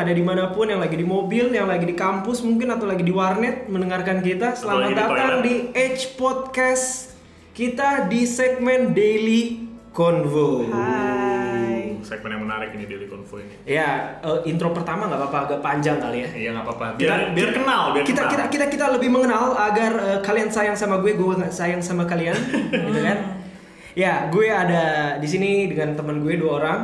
yang ada di mana pun, yang lagi di mobil, yang lagi di kampus mungkin atau lagi di warnet mendengarkan kita. Selamat datang di Edge Podcast. Kita di segmen Daily Convo. Hai. segmen yang menarik ini Daily Convo ini. Ya, eh, intro pertama nggak apa-apa agak panjang kali ya. Iya nggak apa-apa. Kita- Biar biar kenal, biar kita, kenal. kita kita kita lebih mengenal agar eh, kalian sayang sama gue, gue nggak sayang sama kalian, gitu kan? Ya, gue ada di sini dengan teman gue dua orang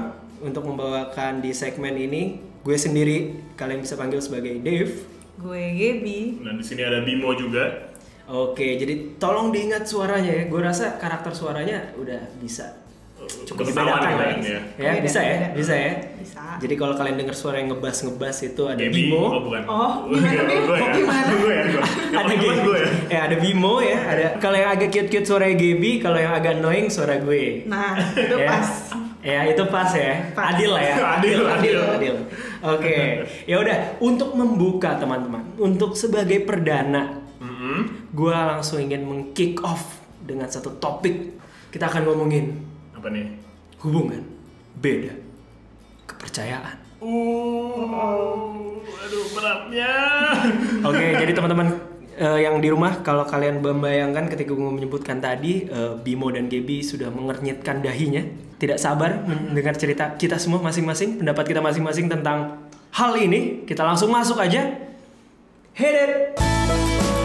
untuk membawakan di segmen ini. Gue sendiri, kalian bisa panggil sebagai Dave. Gue Gaby. Dan di sini ada Bimo juga. Oke, jadi tolong diingat suaranya ya. Gue rasa karakter suaranya udah bisa cukup Bersama dibedakan ya. ya. Ya, Beda, bisa ya, beda. bisa ya. Bisa. Jadi kalau kalian dengar suara yang ngebas-ngebas itu ada Gaby. Bimo. Oh bukan. Oh, Gue gimana, gue ya. Gimana? Gue ya. Ada gue ya. Ya ada Bimo ya, ada kalau yang agak cute-cute suara Gaby, kalau yang agak annoying suara gue. Nah, itu ya. pas. Ya itu pas ya. Pas. Adil lah ya. Adil, adil, adil. adil. Oke. Ya udah, untuk membuka teman-teman, untuk sebagai perdana, Mm-mm. gua langsung ingin meng-kick off dengan satu topik. Kita akan ngomongin Apa nih? hubungan beda kepercayaan. Oh, aduh beratnya. Oke, jadi teman-teman eh, yang di rumah, kalau kalian membayangkan ketika gue menyebutkan tadi, eh, Bimo dan Gebi sudah mengernyitkan dahinya, tidak sabar mendengar cerita kita semua masing-masing, pendapat kita masing-masing tentang hal ini. Kita langsung masuk aja. Hit it!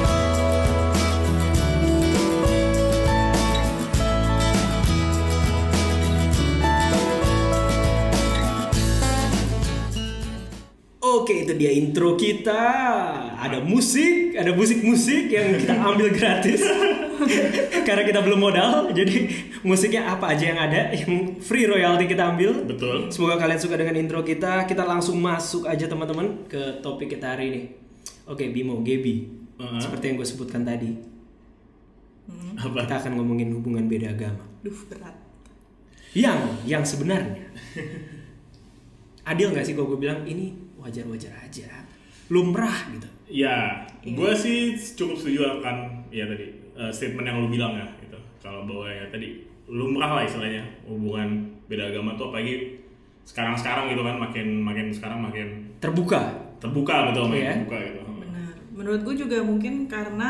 Dia intro kita. Ada musik, ada musik-musik yang kita ambil gratis. Karena kita belum modal, jadi musiknya apa aja yang ada, yang free royalty kita ambil. Betul. Semoga kalian suka dengan intro kita. Kita langsung masuk aja teman-teman ke topik kita hari ini. Oke, Bimo, Gebi. Uh-huh. Seperti yang gue sebutkan tadi, Apa? kita akan ngomongin hubungan beda agama. Duh, berat. Yang, yang sebenarnya adil nggak sih kalau gue bilang ini wajar-wajar aja, lumrah gitu. Ya, gue sih cukup setuju akan ya tadi eh, statement yang lu bilang ya gitu. Kalau bahwa ya tadi lumrah lah istilahnya hubungan beda agama tuh apalagi sekarang-sekarang gitu kan makin makin sekarang makin Terbuka. terbuka betul makin Iya. terbuka gitu. Benar. Menurut gue juga mungkin karena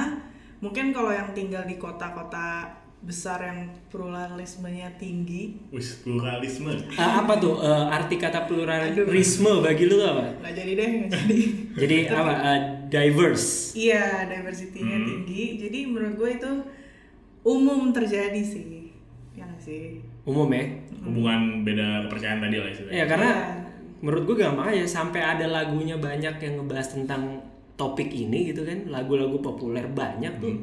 mungkin kalau yang tinggal di kota-kota besar yang pluralismenya tinggi, Wis pluralisme. Ah, apa tuh eh, arti kata pluralisme bagi lu tuh apa? nggak jadi deh, nggak jadi. Jadi apa? eh, diverse. Iya, diversity-nya tinggi. Jadi menurut gue itu umum terjadi sih. Ya sih? Umum ya. Hubungan beda kepercayaan tadi lah istilahnya. Ya karena Iya. menurut gue gampang aja sampai ada lagunya banyak yang ngebahas tentang topik ini gitu kan lagu-lagu populer banyak tuh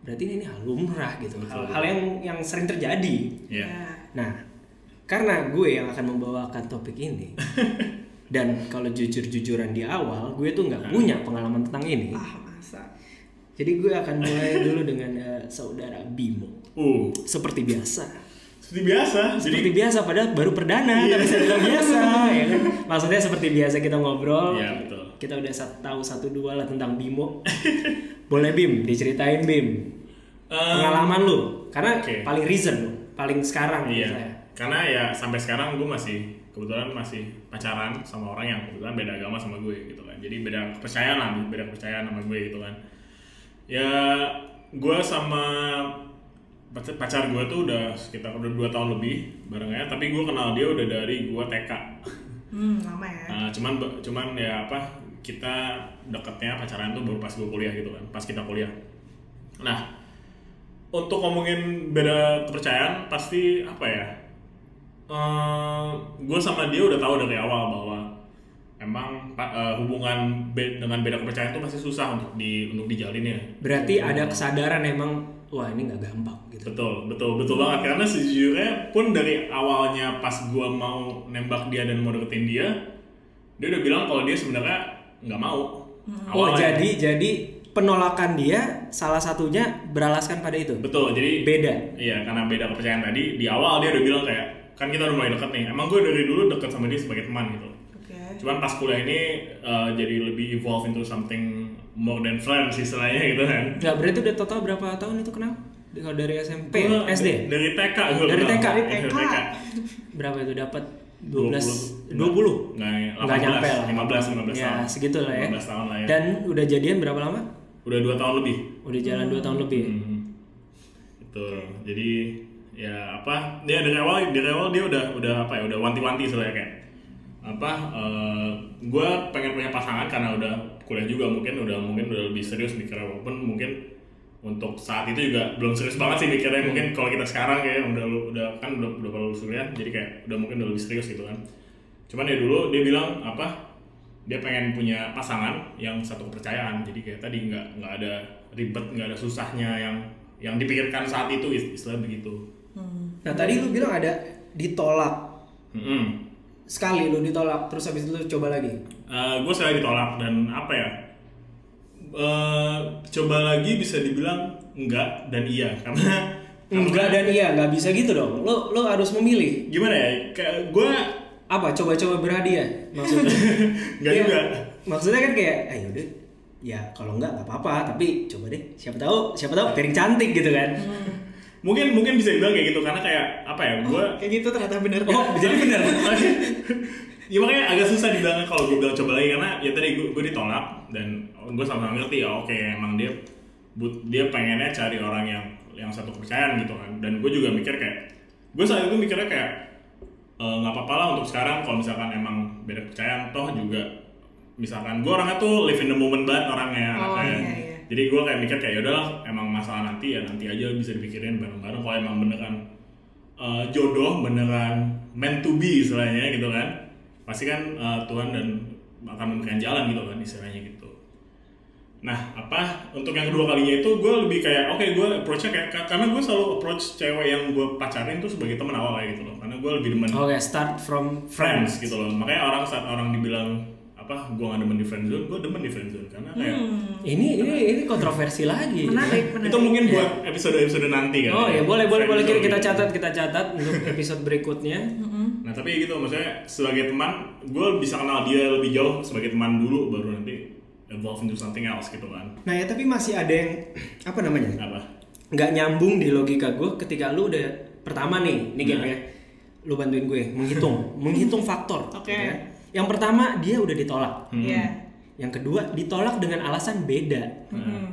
berarti ini hal lumrah gitu hal, hal yang yang sering terjadi. Iya. Ya. nah karena gue yang akan membawakan topik ini dan kalau jujur-jujuran di awal gue tuh nggak punya pengalaman tentang ini. Ah, masa. jadi gue akan mulai dulu dengan eh, saudara Bimo. Uh, seperti biasa seperti biasa. Jadi seperti biasa padahal baru perdana Iya. nggak bisa bilang biasa ya kan maksudnya seperti biasa kita ngobrol Iya, betul. kita udah tahu satu dua lah tentang Bimo boleh Bim diceritain Bim em, pengalaman lu karena oke. paling recent lu paling sekarang Iya. misalnya. Karena ya sampai sekarang gue masih kebetulan masih pacaran sama orang yang kebetulan beda agama sama gue gitu kan. Jadi beda kepercayaan lah, beda kepercayaan sama gue gitu kan. Ya gue sama pacar, gue tuh udah sekitar udah dua tahun lebih barengnya. Tapi gue kenal dia udah dari gue TK. Hmm, lama ya. Nah, cuman cuman ya apa kita deketnya pacaran tuh baru pas gue kuliah gitu kan, pas kita kuliah. Nah, untuk ngomongin beda kepercayaan pasti apa ya? gue sama dia udah tahu dari awal bahwa emang eh, hubungan be- dengan beda kepercayaan itu pasti susah untuk di untuk dijalin ya. berarti ada kesadaran emang wah ini nggak gampang gitu Betul, betul, betul banget. Karena sejujurnya pun dari awalnya pas gua mau nembak dia dan mau deketin dia, dia udah bilang kalau dia sebenarnya nggak mau. oh Awalnya. jadi jadi penolakan dia salah satunya beralaskan pada itu betul. Jadi beda Iya, karena beda kepercayaan tadi di awal dia udah bilang kayak kan kita udah mulai deket nih. Emang gue dari dulu deket sama dia sebagai teman gitu. Cuman pas kuliah ini eh, jadi lebih evolve into something more than friends istilahnya gitu kan. nggak berarti udah total berapa tahun itu kenal kalau dari SMP Gua SD Dari TK gue Dari TK? Dari TK. berapa itu dapat 12 20 Nggak, Nggak nyampe lah 15 15 ya tahun. segitu lah ya 15 tahun lah ya. dan udah jadian berapa lama Udah 2 tahun lebih. udah jalan 2 tahun lebih Hmm. Betul. Jadi ya apa? Dia dari awal dari awal dia udah udah apa ya? Udah wanti-wanti soalnya kayak apa? gue pengen punya pasangan karena udah kuliah juga mungkin udah mungkin udah lebih serius mikirnya walaupun mungkin untuk saat itu juga belum serius banget sih mikirnya mungkin kalau kita sekarang kayak udah lu- udah kan udah udah kalau lulus kuliah jadi kayak udah mungkin udah lebih serius gitu kan cuman ya dulu dia bilang apa dia pengen punya pasangan yang satu kepercayaan jadi kayak tadi nggak nggak ada ribet nggak ada susahnya yang yang dipikirkan saat itu ist- istilah begitu nah tadi lu bilang ada ditolak Mm-mm. Sekali lu ditolak terus habis itu lu coba lagi? Gue sekali ditolak dan apa ya? Eh, coba lagi bisa dibilang enggak dan iya karena enggak dan iya nggak bisa gitu dong. Lu lu harus memilih. Gimana ya? Kayak gue apa? Coba-coba berhadiah maksudnya? Nggak Iya, juga. maksudnya kan kayak ayo deh ya kalau enggak nggak apa-apa tapi coba deh. Siapa tahu siapa tahu piring cantik gitu kan mungkin mungkin bisa dibilang kayak gitu karena kayak apa ya gue Kayak gitu ternyata bener oh jadi benar ya makanya agak susah dibilang kalau gue bilang coba lagi karena ya tadi gue, gue ditolak dan gue sama ngerti ya oke emang dia but, dia pengennya cari orang yang yang satu kepercayaan gitu kan dan gue juga mikir kayak gue saat itu mikirnya kayak eh, nggak apa-apa lah untuk sekarang kalau misalkan emang beda kepercayaan toh juga misalkan gue orangnya tuh live in the moment banget orangnya Oh, anaknya. iya, iya. Jadi gue kayak mikir kayak yaudahlah emang masalah nanti ya nanti aja bisa dipikirin bareng-bareng. Kalau emang beneran eh, jodoh beneran meant to be istilahnya gitu kan pasti kan eh, Tuhan dan akan memberikan jalan gitu kan istilahnya gitu. Nah apa untuk yang kedua kalinya itu gue lebih kayak oke gue approachnya kayak ka- karena gue selalu approach cewek yang gue pacarin tuh sebagai teman awal kayak gitu loh. Karena gue lebih demen oke start from friends. gitu loh. Makanya orang saat orang dibilang apa gue gak demen di friendzone gue demen di friendzone karena kayak ini ini ini kontroversi lagi menarik menarik itu mungkin buat episode episode nanti kan oh ya boleh boleh boleh kita, gitu. catat kita catat untuk episode berikutnya Nah tapi gitu maksudnya sebagai teman gue bisa kenal dia lebih jauh sebagai teman dulu baru nanti evolve into something else gitu kan. nah ya tapi masih ada yang apa namanya Apa? nggak nyambung di logika gue ketika lu udah pertama nih nih game Nah. ya lu bantuin gue menghitung menghitung faktor Oke. gitu kan. Yang pertama dia udah ditolak Iya. yang kedua ditolak dengan alasan beda Mm-mm.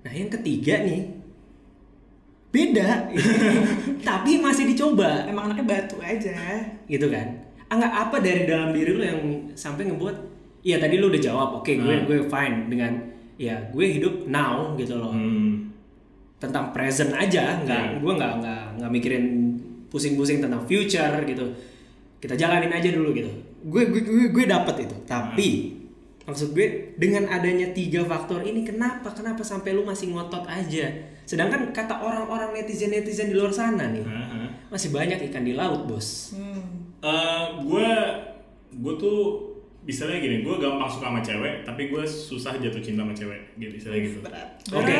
nah yang ketiga nih beda tapi masih dicoba emang anaknya batu aja gitu kan Enggak apa dari dalam diri lu yang sampai ngebuat iya tadi lu udah jawab oke gue Hmm. gue fine dengan ya gue hidup now gitu loh Hmm. tentang present aja nggak Iya. gue nggak nggak nggak mikirin pusing-pusing tentang future gitu kita jalanin aja dulu gitu gue gue gue, gue dapet itu tapi maksud gue dengan adanya tiga faktor ini kenapa kenapa sampai lu masih ngotot aja sedangkan kata orang-orang netizen netizen di luar sana nih Nah, masih banyak ikan di laut bos hmm. gue gue tuh istilahnya gini, gue gampang suka sama cewek, tapi gue susah jatuh cinta sama cewek, gitu istilahnya gitu. Oke,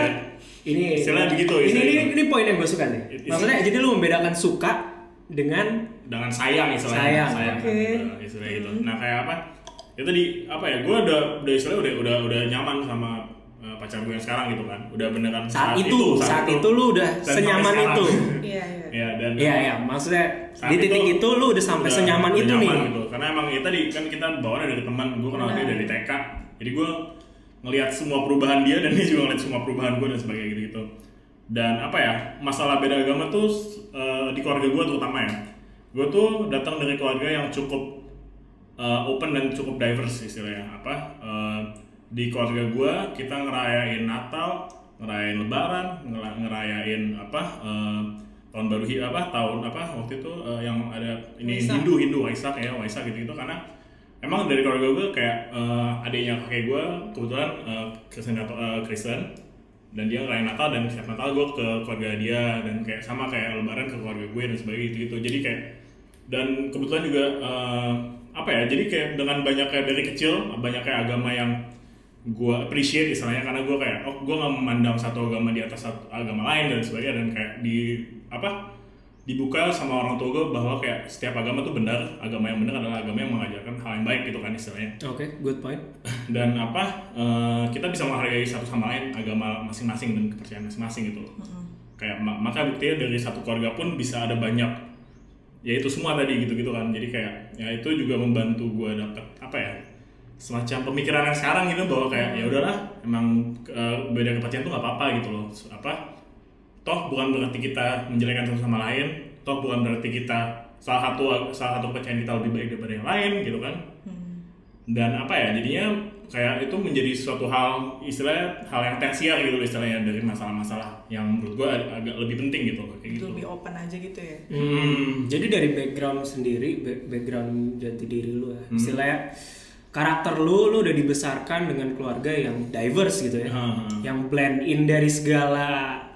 ini Istilahnya begitu, Ini, istilahnya ini, gitu. ini poin yang gue suka nih. Maksudnya jadi lu membedakan suka dengan Dengan sayang istilahnya. Sayang, sayang oke. kan, istilahnya gitu. Nah kayak apa? Itu di apa ya? Gue udah udah istilahnya udah udah udah nyaman sama uh, pacar gue yang sekarang gitu kan. Udah beneran saat, itu, saat, itu, lu udah Dan senyaman itu. iya iya ya dan Iya iya, maksudnya Saat di titik itu, lu udah sampai senyaman udah itu nyaman nih. gitu. Karena emang ya tadi kan kita bawaannya dari teman, gue kenal dia Benar. dari TK. Jadi gue ngelihat semua perubahan dia dan dia juga ngeliat semua perubahan gue dan sebagainya gitu gitu. Dan apa ya masalah beda agama tuh eh, di keluarga gue terutama ya. Gue tuh datang dari keluarga yang cukup eh, open dan cukup diverse istilahnya. Apa eh, di keluarga gue kita ngerayain Natal ngerayain Lebaran ngera- ngerayain apa eh, tahun baru hi- apa tahun apa waktu itu eh, yang ada ini Waisak. Hindu Hindu Waisak ya Waisak gitu gitu karena emang dari keluarga gue kayak eh, adiknya kakek gue kebetulan eh, Kristen eh, Kristen. Dan dia ngerayain Natal dan setiap Natal gue ke keluarga dia dan kayak sama kayak Lebaran ke keluarga gue dan sebagainya gitu gitu jadi kayak dan kebetulan juga eh, apa ya jadi kayak dengan banyak kayak dari kecil banyak kayak agama yang gue appreciate istilahnya karena gue kayak oh gue nggak memandang satu agama di atas satu agama lain dan sebagainya dan kayak di apa dibuka sama orang tua gue bahwa kayak setiap agama tuh benar agama yang benar adalah agama yang mengajarkan hal yang baik gitu kan istilahnya. Oke, good point. dan apa eh, kita bisa menghargai satu sama lain agama masing-masing dan kepercayaan masing-masing gitu loh. Kayak ma- maka buktinya dari satu keluarga pun bisa ada banyak ya itu semua tadi gitu gitu kan. Jadi kayak ya itu juga membantu gue dapet apa ya semacam pemikiran yang sekarang gitu bahwa kayak ya udahlah emang eh, beda kepercayaan tuh nggak apa-apa gitu loh. Apa toh bukan berarti kita menjelekkan satu sama lain toh bukan berarti kita salah satu salah satu kepercayaan kita lebih baik daripada yang lain gitu kan. Dan apa ya jadinya kayak itu menjadi suatu hal istilahnya hal yang tersier gitu loh istilahnya dari masalah-masalah yang menurut gue agak lebih penting gitu kayak gitu lebih open aja gitu ya Hmm, jadi dari background sendiri, back- background jati diri lu ya. Istilahnya karakter lu, lu udah dibesarkan dengan keluarga yang diverse gitu ya. Hmm. Yang blend in dari segala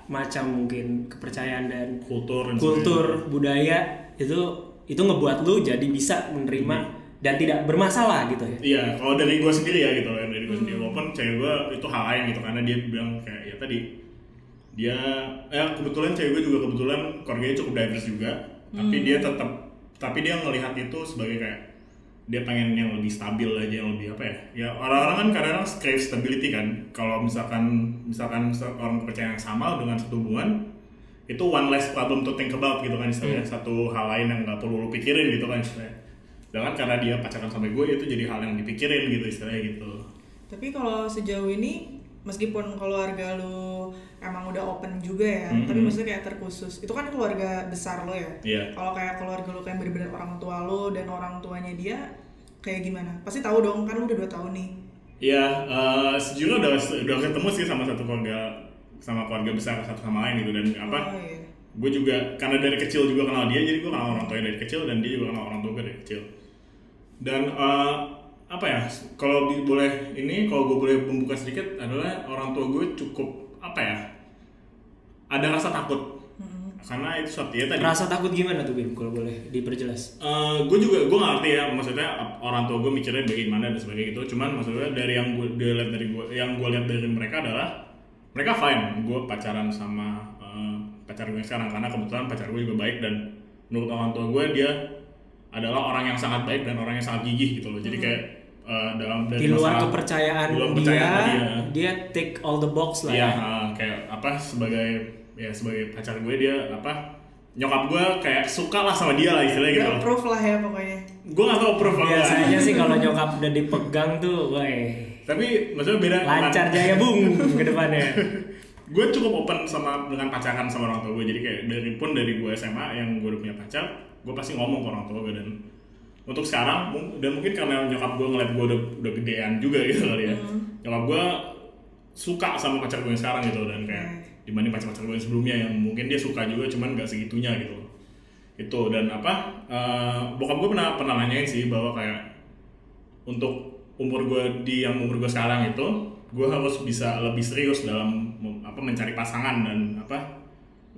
macam mungkin kepercayaan dan kultur kultur, budaya itu itu ngebuat lu jadi bisa menerima dan tidak bermasalah gitu ya. Iya, kalau dari gue sendiri ya gitu dari gue sendiri. Walaupun cewek gue itu hal lain gitu karena dia bilang kayak ya tadi dia ya kebetulan cewek gue juga kebetulan keluarganya cukup diverse juga tapi dia tetap tapi dia ngelihat itu sebagai kayak dia pengen yang lebih stabil aja yang lebih apa ya ya orang-orang kan kadang-kadang crave stability kan. Kalau misalkan misalkan orang kepercayaan yang sama dengan satu hubungan itu one less problem to think about gitu kan istilahnya satu hal lain yang nggak perlu lu pikirin gitu kan istilahnya Sedangkan karena dia pacaran sama gue itu jadi hal yang dipikirin gitu istilahnya gitu. Tapi kalau sejauh ini meskipun keluarga lu emang udah open juga ya, Mhm. tapi maksudnya kayak terkhusus. Itu kan keluarga besar lo ya. Iya. Kalau kayak keluarga lu kayak bener-bener orang tua lo dan orang tuanya dia kayak gimana? Pasti tahu dong, kan lu udah dua tahun nih. Iya, eh, sejujurnya udah udah ketemu sih sama satu keluarga sama keluarga besar satu sama lain gitu dan apa? Oh iya. Gue juga karena dari kecil juga kenal dia jadi gue kenal orang tuanya dari kecil dan dia juga kenal orang tua gue dari kecil. Dan eh, apa ya? Kalau boleh ini kalau gue boleh membuka sedikit adalah orang tua gue cukup apa ya? Ada rasa takut karena itu suatu ya tadi Rasa takut gimana tuh Bim kalau boleh diperjelas? gue juga gue ngerti ya maksudnya orang tua gue mikirnya bagaimana dan sebagainya gitu cuman maksudnya dari yang gue lihat dari gue yang gue lihat dari mereka adalah mereka fine gue pacaran sama eh, pacar gue sekarang karena kebetulan pacar gue juga baik dan menurut orang tua gue dia adalah orang yang sangat baik dan orang yang sangat gigih gitu loh jadi kayak eh, dalam dari Di luar masalah- kepercayaan di luar dia, kepercayaan dia, dia take all the box lah. Iya, ya. uh, kayak apa sebagai ya sebagai pacar gue dia apa nyokap gue kayak suka lah sama dia lah istilahnya gitu. Udah approve lah ya pokoknya. Gue gak tau approve apa enggak. Biasanya sih kalau nyokap udah dipegang tuh, weh, Tapi maksudnya beda. lancar jaya bung ke depannya. gue cukup open sama dengan pacaran sama orang tua gue jadi kayak dari pun dari gue SMA yang gue udah punya pacar gue pasti ngomong ke orang tua gue dan untuk sekarang dan mungkin karena nyokap gue ngeliat gue udah udah gedean juga gitu kali ya. Nyokap gue suka sama pacar gue yang sekarang gitu dan kayak dibanding pacar-pacar gue yang sebelumnya yang mungkin dia suka juga cuman gak segitunya gitu. Itu dan apa eh, bokap gue pernah pernah nanyain sih bahwa kayak untuk umur gue di yang umur gue sekarang itu gue harus bisa lebih serius dalam apa mencari pasangan dan apa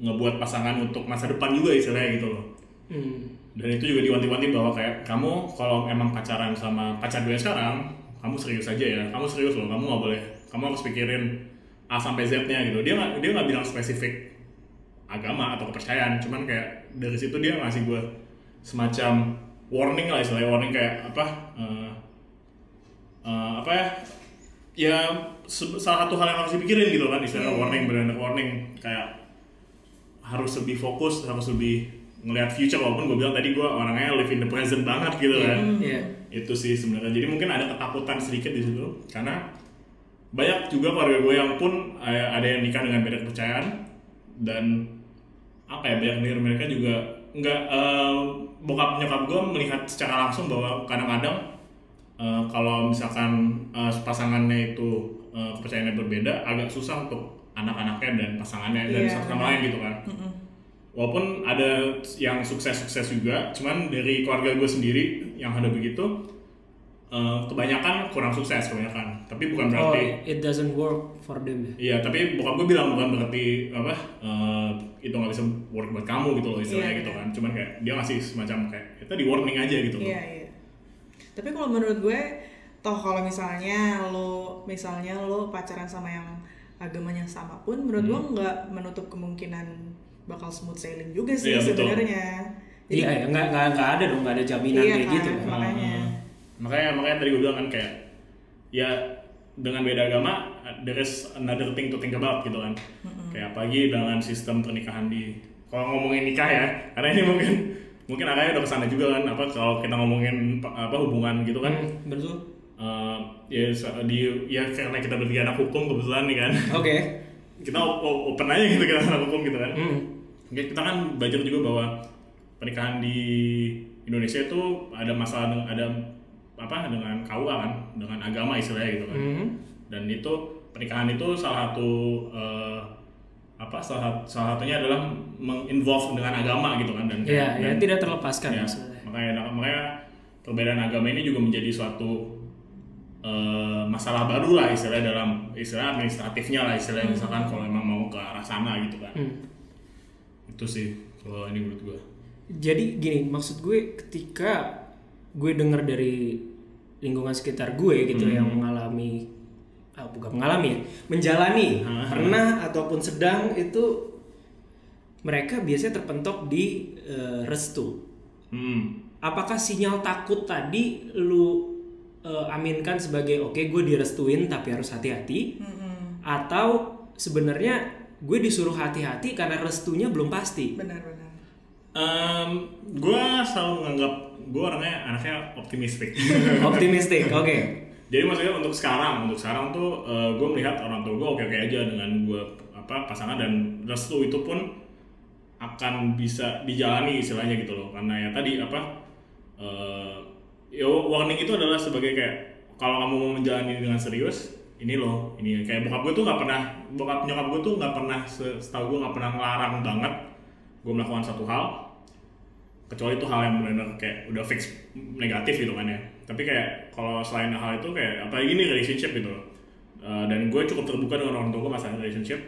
ngebuat pasangan untuk masa depan juga istilahnya gitu loh Hmm. dan itu juga diwanti-wanti bahwa kayak kamu kalau emang pacaran sama pacar gue sekarang kamu serius aja ya kamu serius loh kamu nggak boleh kamu harus pikirin A sampai Z nya gitu dia nggak dia nggak bilang spesifik agama atau kepercayaan cuman kayak dari situ dia ngasih gue semacam warning lah istilahnya warning kayak apa eh, eh, apa ya ya salah satu hal yang harus dipikirin gitu kan istilahnya Iya. warning benar warning kayak harus lebih fokus harus lebih ngelihat future walaupun gue bilang tadi gue orangnya live in the present banget gitu kan. Iya. itu sih sebenarnya. Jadi mungkin ada ketakutan sedikit di situ. Karena banyak juga keluarga gue yang pun ada yang nikah dengan beda kepercayaan. Dan apa ya banyak dari mereka juga nggak eh, bokap nyokap gue melihat secara langsung bahwa kadang-kadang eh, kalau misalkan eh, pasangannya itu eh, kepercayaannya berbeda agak susah untuk anak-anaknya dan pasangannya dan Iya, satu sama lain gitu kan walaupun ada yang sukses-sukses juga cuman dari keluarga gue sendiri yang ada begitu eh, kebanyakan kurang sukses kebanyakan tapi bukan Oh, berarti it doesn't work for them ya. Iya, tapi bokap gue bilang bukan berarti apa eh, itu nggak bisa work buat kamu gitu loh istilahnya Iya, gitu iya. kan. Cuman kayak dia ngasih semacam kayak itu di warning aja gitu loh. Iya iya. Tapi kalau menurut gue, toh kalau misalnya lo misalnya lo pacaran sama yang agamanya sama pun, menurut gue Hmm. nggak menutup kemungkinan bakal smooth sailing juga sih Iya, sebenarnya. Jadi Iya, ya, nggak nggak nggak ada dong, nggak ada jaminan Iya kayak kan, gitu. makanya. Heeh. makanya makanya tadi gue bilang kan kayak ya dengan beda agama there is another thing to think about gitu kan. Kayak apalagi dengan sistem pernikahan di kalau ngomongin nikah ya, karena ini mungkin mungkin arahnya udah ke sana juga kan apa kalau kita ngomongin pa- apa hubungan gitu kan Hmm, betul. eh, ya di ya karena kita bertiga anak hukum kebetulan nih kan Oke. kita o- o- open aja gitu kita anak hukum gitu kan Hmm. Ya, kita kan belajar juga bahwa pernikahan di Indonesia itu ada masalah dengan ada apa dengan KUA kan dengan agama istilahnya gitu kan Hmm. dan itu pernikahan itu salah satu eh, apa salah, salah satunya adalah menginvolve dengan agama gitu kan dan Ya, ya dan- tidak terlepaskan ya, maksudnya. makanya makanya perbedaan agama ini juga menjadi suatu eh, masalah baru lah istilahnya dalam istilah administratifnya lah istilahnya misalkan kalau emang mau ke arah sana gitu kan Hmm. Itu sih kalau ini menurut gue Jadi gini, maksud gue ketika gue dengar dari lingkungan sekitar gue gitu yang mengalami ah, bukan mengalami ya, menjalani Ah. pernah ataupun sedang itu mereka biasanya terpentok di eh, restu. hmm. Apakah sinyal takut tadi lu eh, aminkan sebagai oke gue direstuin tapi harus hati-hati Mm-mm. atau sebenarnya gue disuruh hati-hati karena restunya belum pasti. benar-benar gue selalu menganggap gue orangnya anaknya optimistik Optimistik, oke. jadi maksudnya untuk sekarang untuk sekarang tuh gue melihat orang tua gue oke oke aja dengan gue apa pasangan dan restu itu pun akan bisa dijalani istilahnya gitu loh karena ya tadi apa eh, ya warning itu adalah sebagai kayak kalau kamu mau menjalani dengan serius ini loh ini. Kayak bokap gue tuh nggak pernah bokap nyokap gue tuh nggak pernah se- setahu gue nggak pernah ngelarang banget gue melakukan satu hal. Kecuali itu hal yang benar-benar kayak udah fix negatif gitu kan ya. Tapi kayak kalau selain hal itu kayak apalagi ini relationship gitu loh. Uh, dan gue cukup terbuka dengan orang tua gue masalah relationship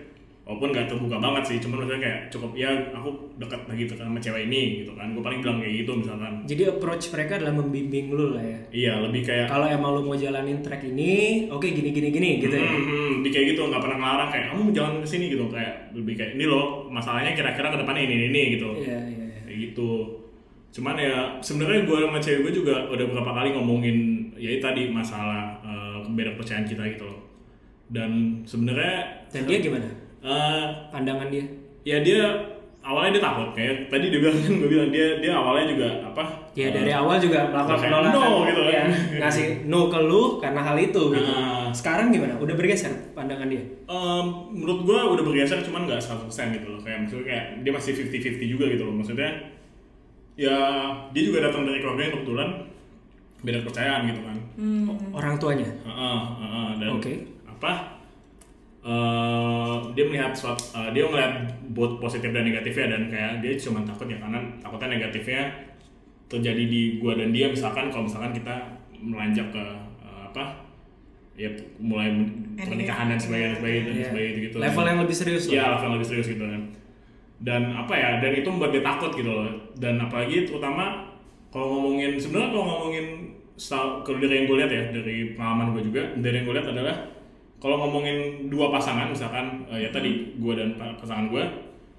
walaupun gak terbuka banget sih cuman maksudnya kayak cukup ya aku dekat lagi gitu sama cewek ini gitu kan gue paling bilang kayak gitu misalkan Jadi approach mereka adalah membimbing lu lah ya. iya lebih kayak Kalau emang lu mau jalanin track ini, oke gini gini gini gitu ya. Hmm, hmm, lebih kayak gitu nggak pernah ngelarang kayak kamu jalan ke sini gitu kayak lebih kayak ini loh masalahnya kira-kira ke depannya ini ini, ini gitu Iya iya. iya. kayak gitu cuman ya sebenarnya gue sama cewek gue juga udah beberapa kali ngomongin ya tadi masalah uh, beda kepercayaan kita gitu loh dan sebenarnya Dan dia gimana? Eh, Pandangan dia? ya dia awalnya dia takut kayak tadi dia bilang kan gue bilang dia dia awalnya juga apa Ya eh, dari awal juga melakukan penolakan no gitu kan. ya, ngasih no ke lu karena hal itu gitu. Nah. Sekarang gimana? Udah bergeser pandangan dia? Em, menurut gue udah bergeser cuman nggak 100% gitu loh kayak maksudnya kayak dia masih 50-50 juga gitu loh maksudnya ya dia juga datang dari keluarga yang kebetulan beda kepercayaan gitu kan Orang tuanya. Heeh, heeh, dan Oke. apa eh, dia melihat suatu eh, dia melihat both positif dan negatifnya dan kayak dia cuma takut ya karena takutnya negatifnya terjadi di gua dan dia misalkan kalau misalkan kita melanjak ke eh, apa ya mulai pernikahan dan sebagainya dan sebagainya dan Iya. sebagainya gitu Level yang lebih serius lah. level yang lebih serius gitu kan. Dan apa ya? Dan itu membuat dia takut gitu loh. Dan apalagi terutama kalau ngomongin sebenarnya kalau ngomongin kalau dari yang gue lihat ya dari pengalaman gue juga dari yang gue lihat adalah kalau ngomongin dua pasangan misalkan eh, ya tadi gue dan pa- pasangan gue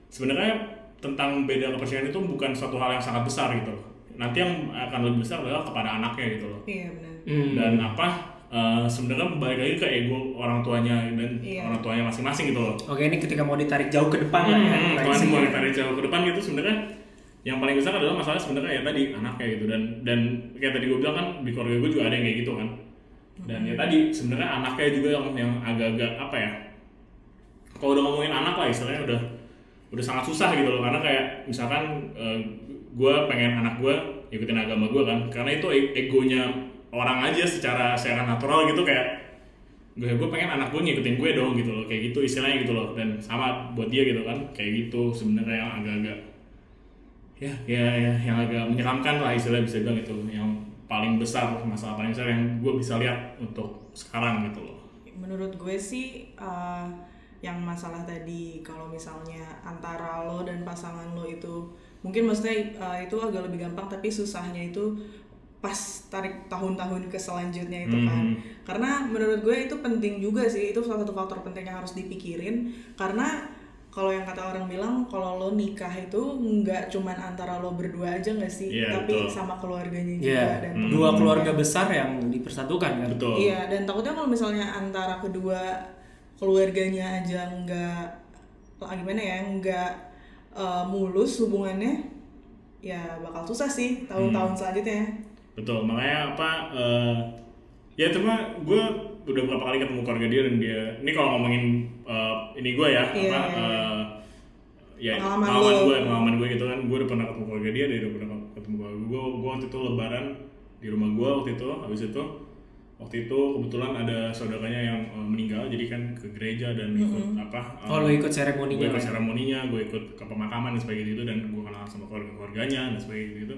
sebenarnya tentang beda kepercayaan itu bukan suatu hal yang sangat besar gitu loh. Nanti yang akan lebih besar adalah kepada anaknya gitu loh iya benar Hmm. dan apa eh, sebenarnya balik lagi ke ego orang tuanya dan Iya. orang tuanya masing-masing gitu loh Oke ini ketika mau ditarik jauh ke depan lah ya. Hmm, kalau Prinsipnya. mau ditarik jauh ke depan gitu sebenarnya yang paling besar adalah masalah sebenarnya ya tadi anaknya gitu dan dan kayak tadi gue bilang kan di keluarga gue juga ada yang kayak gitu kan dan ya tadi sebenarnya anaknya juga yang yang agak-agak apa ya kalau udah ngomongin anak lah istilahnya udah udah sangat susah gitu loh. Karena kayak misalkan gue pengen anak gue ikutin agama gue kan karena itu e- egonya orang aja secara secara natural gitu kayak gue gue pengen anak gue ngikutin gue dong gitu loh. Kayak gitu istilahnya gitu loh. Dan sama buat dia gitu kan kayak gitu sebenarnya yang agak-agak ya ya ya yang agak menyeramkan lah istilahnya bisa bilang itu yang paling besar masalah paling besar yang gue bisa lihat untuk sekarang gitu loh. Menurut gue sih uh, yang masalah tadi kalau misalnya antara lo dan pasangan lo itu mungkin maksudnya uh, itu agak lebih gampang tapi susahnya itu pas tarik tahun-tahun ke selanjutnya itu kan. Hmm. karena menurut gue itu penting juga sih itu salah satu faktor penting yang harus dipikirin. Karena kalau yang kata orang bilang kalau lo nikah itu nggak cuman antara lo berdua aja nggak sih Iya, tapi betul. sama keluarganya juga Iya, dan Hmm. dua keluarga besar yang dipersatukan kan. betul Iya, dan takutnya kalau misalnya antara kedua keluarganya aja nggak ah, gimana ya, nggak eh, mulus hubungannya, ya bakal susah sih tahun-tahun selanjutnya Betul, makanya apa? eh, ya cuma gue udah beberapa kali ketemu keluarga dia dan dia ini kalau ngomongin eh, ini gue ya Iya, apa? eh, ya Pengalaman gue, pengalaman gue gitu kan, gue udah pernah ketemu keluarga dia, dia udah pernah ketemu keluarga gue. Gue waktu itu lebaran di rumah gue waktu itu, habis itu waktu itu kebetulan ada saudaranya yang eh, meninggal, jadi kan ke gereja dan ikut apa? eh, Oh, lo ikut gue seremoninya. ikut seremoninya, gue ikut ke pemakaman dan sebagainya itu dan gue kenal sama keluarga keluarganya dan sebagainya gitu.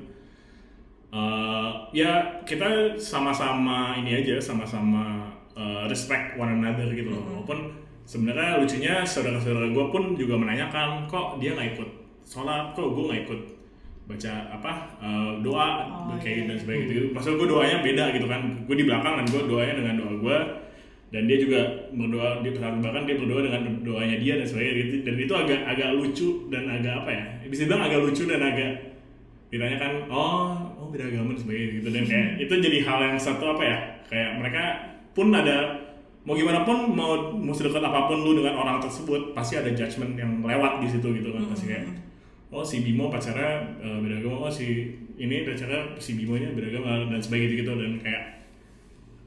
Eh, ya kita sama-sama ini aja, sama-sama eh, respect one another gitu loh. Walaupun sebenarnya lucunya saudara-saudara gue pun juga menanyakan kok dia nggak ikut sholat, kok gue nggak ikut baca apa eh, doa? Oh, kayak iya. dan sebagainya gitu. Maksud gue doanya beda gitu kan. Gue di belakang dan gue doanya dengan doa gue dan dia juga berdoa dia bahkan dia berdoa dengan doanya dia dan sebagainya gitu. Dan itu agak agak lucu dan agak apa ya? Bisa bilang agak lucu dan agak ditanyakan oh oh beda agama dan sebagainya gitu. Dan kayak itu jadi hal yang satu apa ya? Kayak mereka pun ada mau gimana pun mau mau sedekat apa pun lu dengan orang tersebut pasti ada judgement yang lewat di situ gitu kan pasti kayak oh si Bimo pacarnya eh, beda agama oh si ini pacarnya si Bimonya beda agama dan sebagainya gitu dan kayak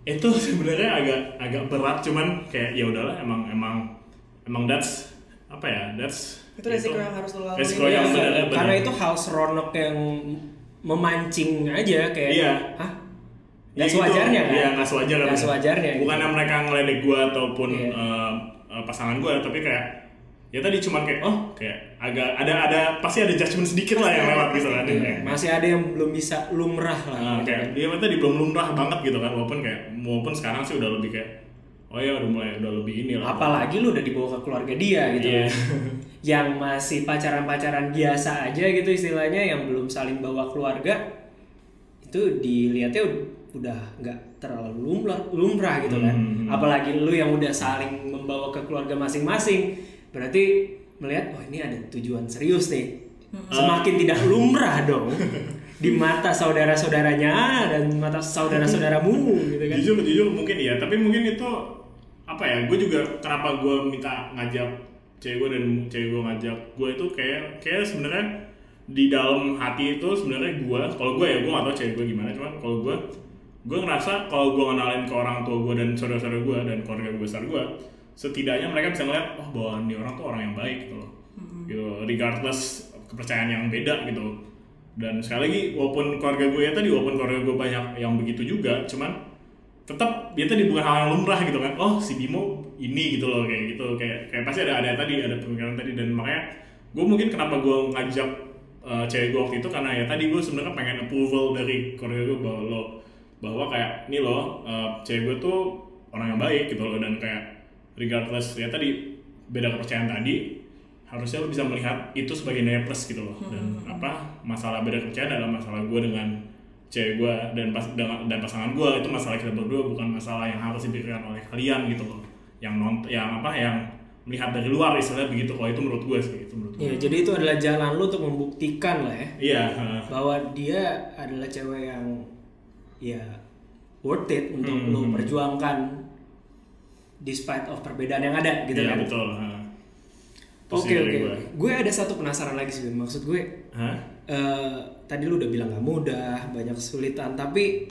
itu sebenarnya agak agak berat cuman kayak ya udahlah emang emang emang that's apa ya that's itu resiko yang harus lo lalui resiko Iya, yang benar karena itu hal seronok yang memancing aja kayak Iya. hah Ya Gak itu, sewajarnya kan? Iya, nggak sewajarnya. Nggak sewajarnya, gitu. Bukannya mereka ngeledek gue ataupun Iya. eh, pasangan gue, tapi kayak ya tadi cuman kayak oh kayak agak ada ada pasti ada judgement sedikit lah yang lewat gitu kan. Iya, masih ada yang belum bisa lumrah lah Nah, gitu kayak kan. dia tadi belum lumrah banget gitu kan walaupun kayak walaupun sekarang sih udah lebih kayak oh ya udah mulai udah lebih ini lah apalagi lu udah dibawa ke keluarga dia gitu Iya. kan. yang masih pacaran-pacaran biasa aja gitu istilahnya yang belum saling bawa keluarga itu dilihatnya udah nggak terlalu lumrah, lumrah gitu kan. Hmm. apalagi lu yang udah saling membawa ke keluarga masing-masing. Berarti melihat oh ini ada tujuan serius nih. Semakin tidak lumrah dong di mata saudara-saudaranya dan mata saudara-saudaramu gitu kan. Jujur jujur mungkin iya. Tapi mungkin itu apa ya gue juga kenapa gue minta ngajak cewek gue dan cewek gue ngajak gue itu kayak kayak sebenarnya di dalam hati itu sebenarnya gue kalau gue ya gue gak tau cewek gue gimana cuman kalau gue gue ngerasa kalau gue kenalin ke orang tua gue dan saudara-saudara gue dan keluarga gue besar gue setidaknya mereka bisa ngeliat oh bahwa ini orang tuh orang yang baik gitu loh. Gitu regardless kepercayaan yang beda gitu. Dan sekali lagi walaupun keluarga gue ya tadi walaupun keluarga gue banyak yang begitu juga cuman tetap dia tadi bukan hal yang lumrah gitu kan. Oh si Bimo ini gitu loh kayak gitu. Kayak kayak pasti ada ada tadi ada pemikiran tadi. Dan makanya gue mungkin kenapa gue ngajak uh, cewek gue waktu itu karena ya tadi gue sebenarnya pengen approval dari keluarga gue bahwa lo bahwa kayak ini loh uh, cewek gue tuh orang yang baik gitu loh. Dan kayak regardless ya tadi beda kepercayaan tadi harusnya lo bisa melihat itu sebagai nilai plus gitu loh. Dan apa masalah beda kepercayaan adalah masalah gue dengan cewek gue dan pas dengan dan pasangan gue itu masalah kita berdua bukan masalah yang harus dipikirkan oleh kalian gitu loh. Yang non yang apa yang melihat dari luar istilahnya begitu. Kalau itu menurut gue sih itu menurut gue Ya, jadi itu adalah jalan lu untuk membuktikan lah ya iya bahwa dia adalah cewek yang ya worth it untuk Hmm. lu perjuangkan despite of perbedaan yang ada gitu iya kan. betul uh. Oke oke. gue. Gue ada satu penasaran lagi sih, maksud gue Hah? eh, tadi lu udah bilang gak mudah, banyak kesulitan, tapi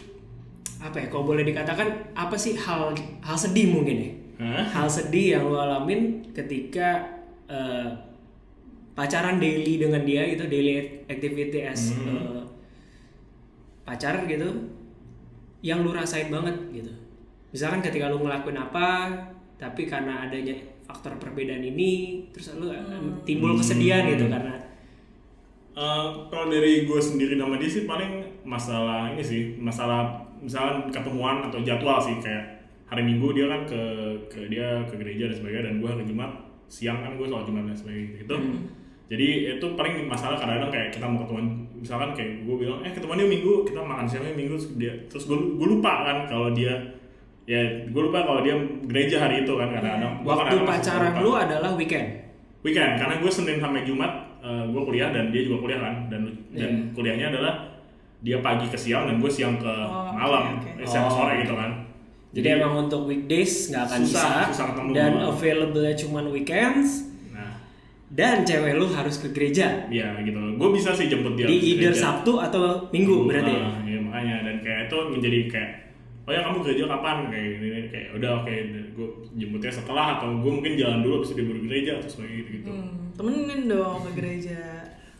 apa ya? Kalau boleh dikatakan apa sih hal hal sedih mungkin ya? Hah? Hal sedih yang lu alamin ketika eh, pacaran daily dengan dia gitu, daily activity as Hmm. eh, pacar gitu, yang lu rasain banget gitu. Misalkan ketika lu ngelakuin apa, tapi karena adanya faktor perbedaan ini, terus lu eh, timbul kesedihan gitu karena Eh, kalau dari gue sendiri nama dia sih paling masalah ini sih masalah misalnya ketemuan atau jadwal sih kayak hari minggu dia kan ke ke dia ke gereja dan sebagainya dan gue hari jumat siang kan gue sholat jumat dan sebagainya gitu jadi itu paling masalah kadang-kadang kayak kita mau ketemuan misalkan kayak gue bilang eh ketemuannya minggu kita makan siangnya minggu terus dia terus gue gue lupa kan kalau dia ya gue lupa kalau dia gereja hari itu kan kadang-kadang waktu masih pacaran lu adalah weekend. weekend karena gue senin sampai jumat gue kuliah dan dia juga kuliah kan dan dan Iya. kuliahnya adalah dia pagi ke siang dan gue siang ke Oh, malam oke. eh, siang Oh. sore gitu kan Jadi emang untuk weekdays nggak akan Susah, bisa susah dan available cuma weekends. Dan cewek lu harus ke gereja ya gitu gue bisa sih jemput dia di either gereja. Sabtu atau Minggu berarti ya? Ah, iya makanya dan kayak itu menjadi kayak oh ya kamu gereja kapan kayak gini kayak udah oke gue jemputnya setelah atau gue mungkin jalan dulu habis dia baru gereja atau sebagainya gitu gitu Hmm, temenin dong ke gereja.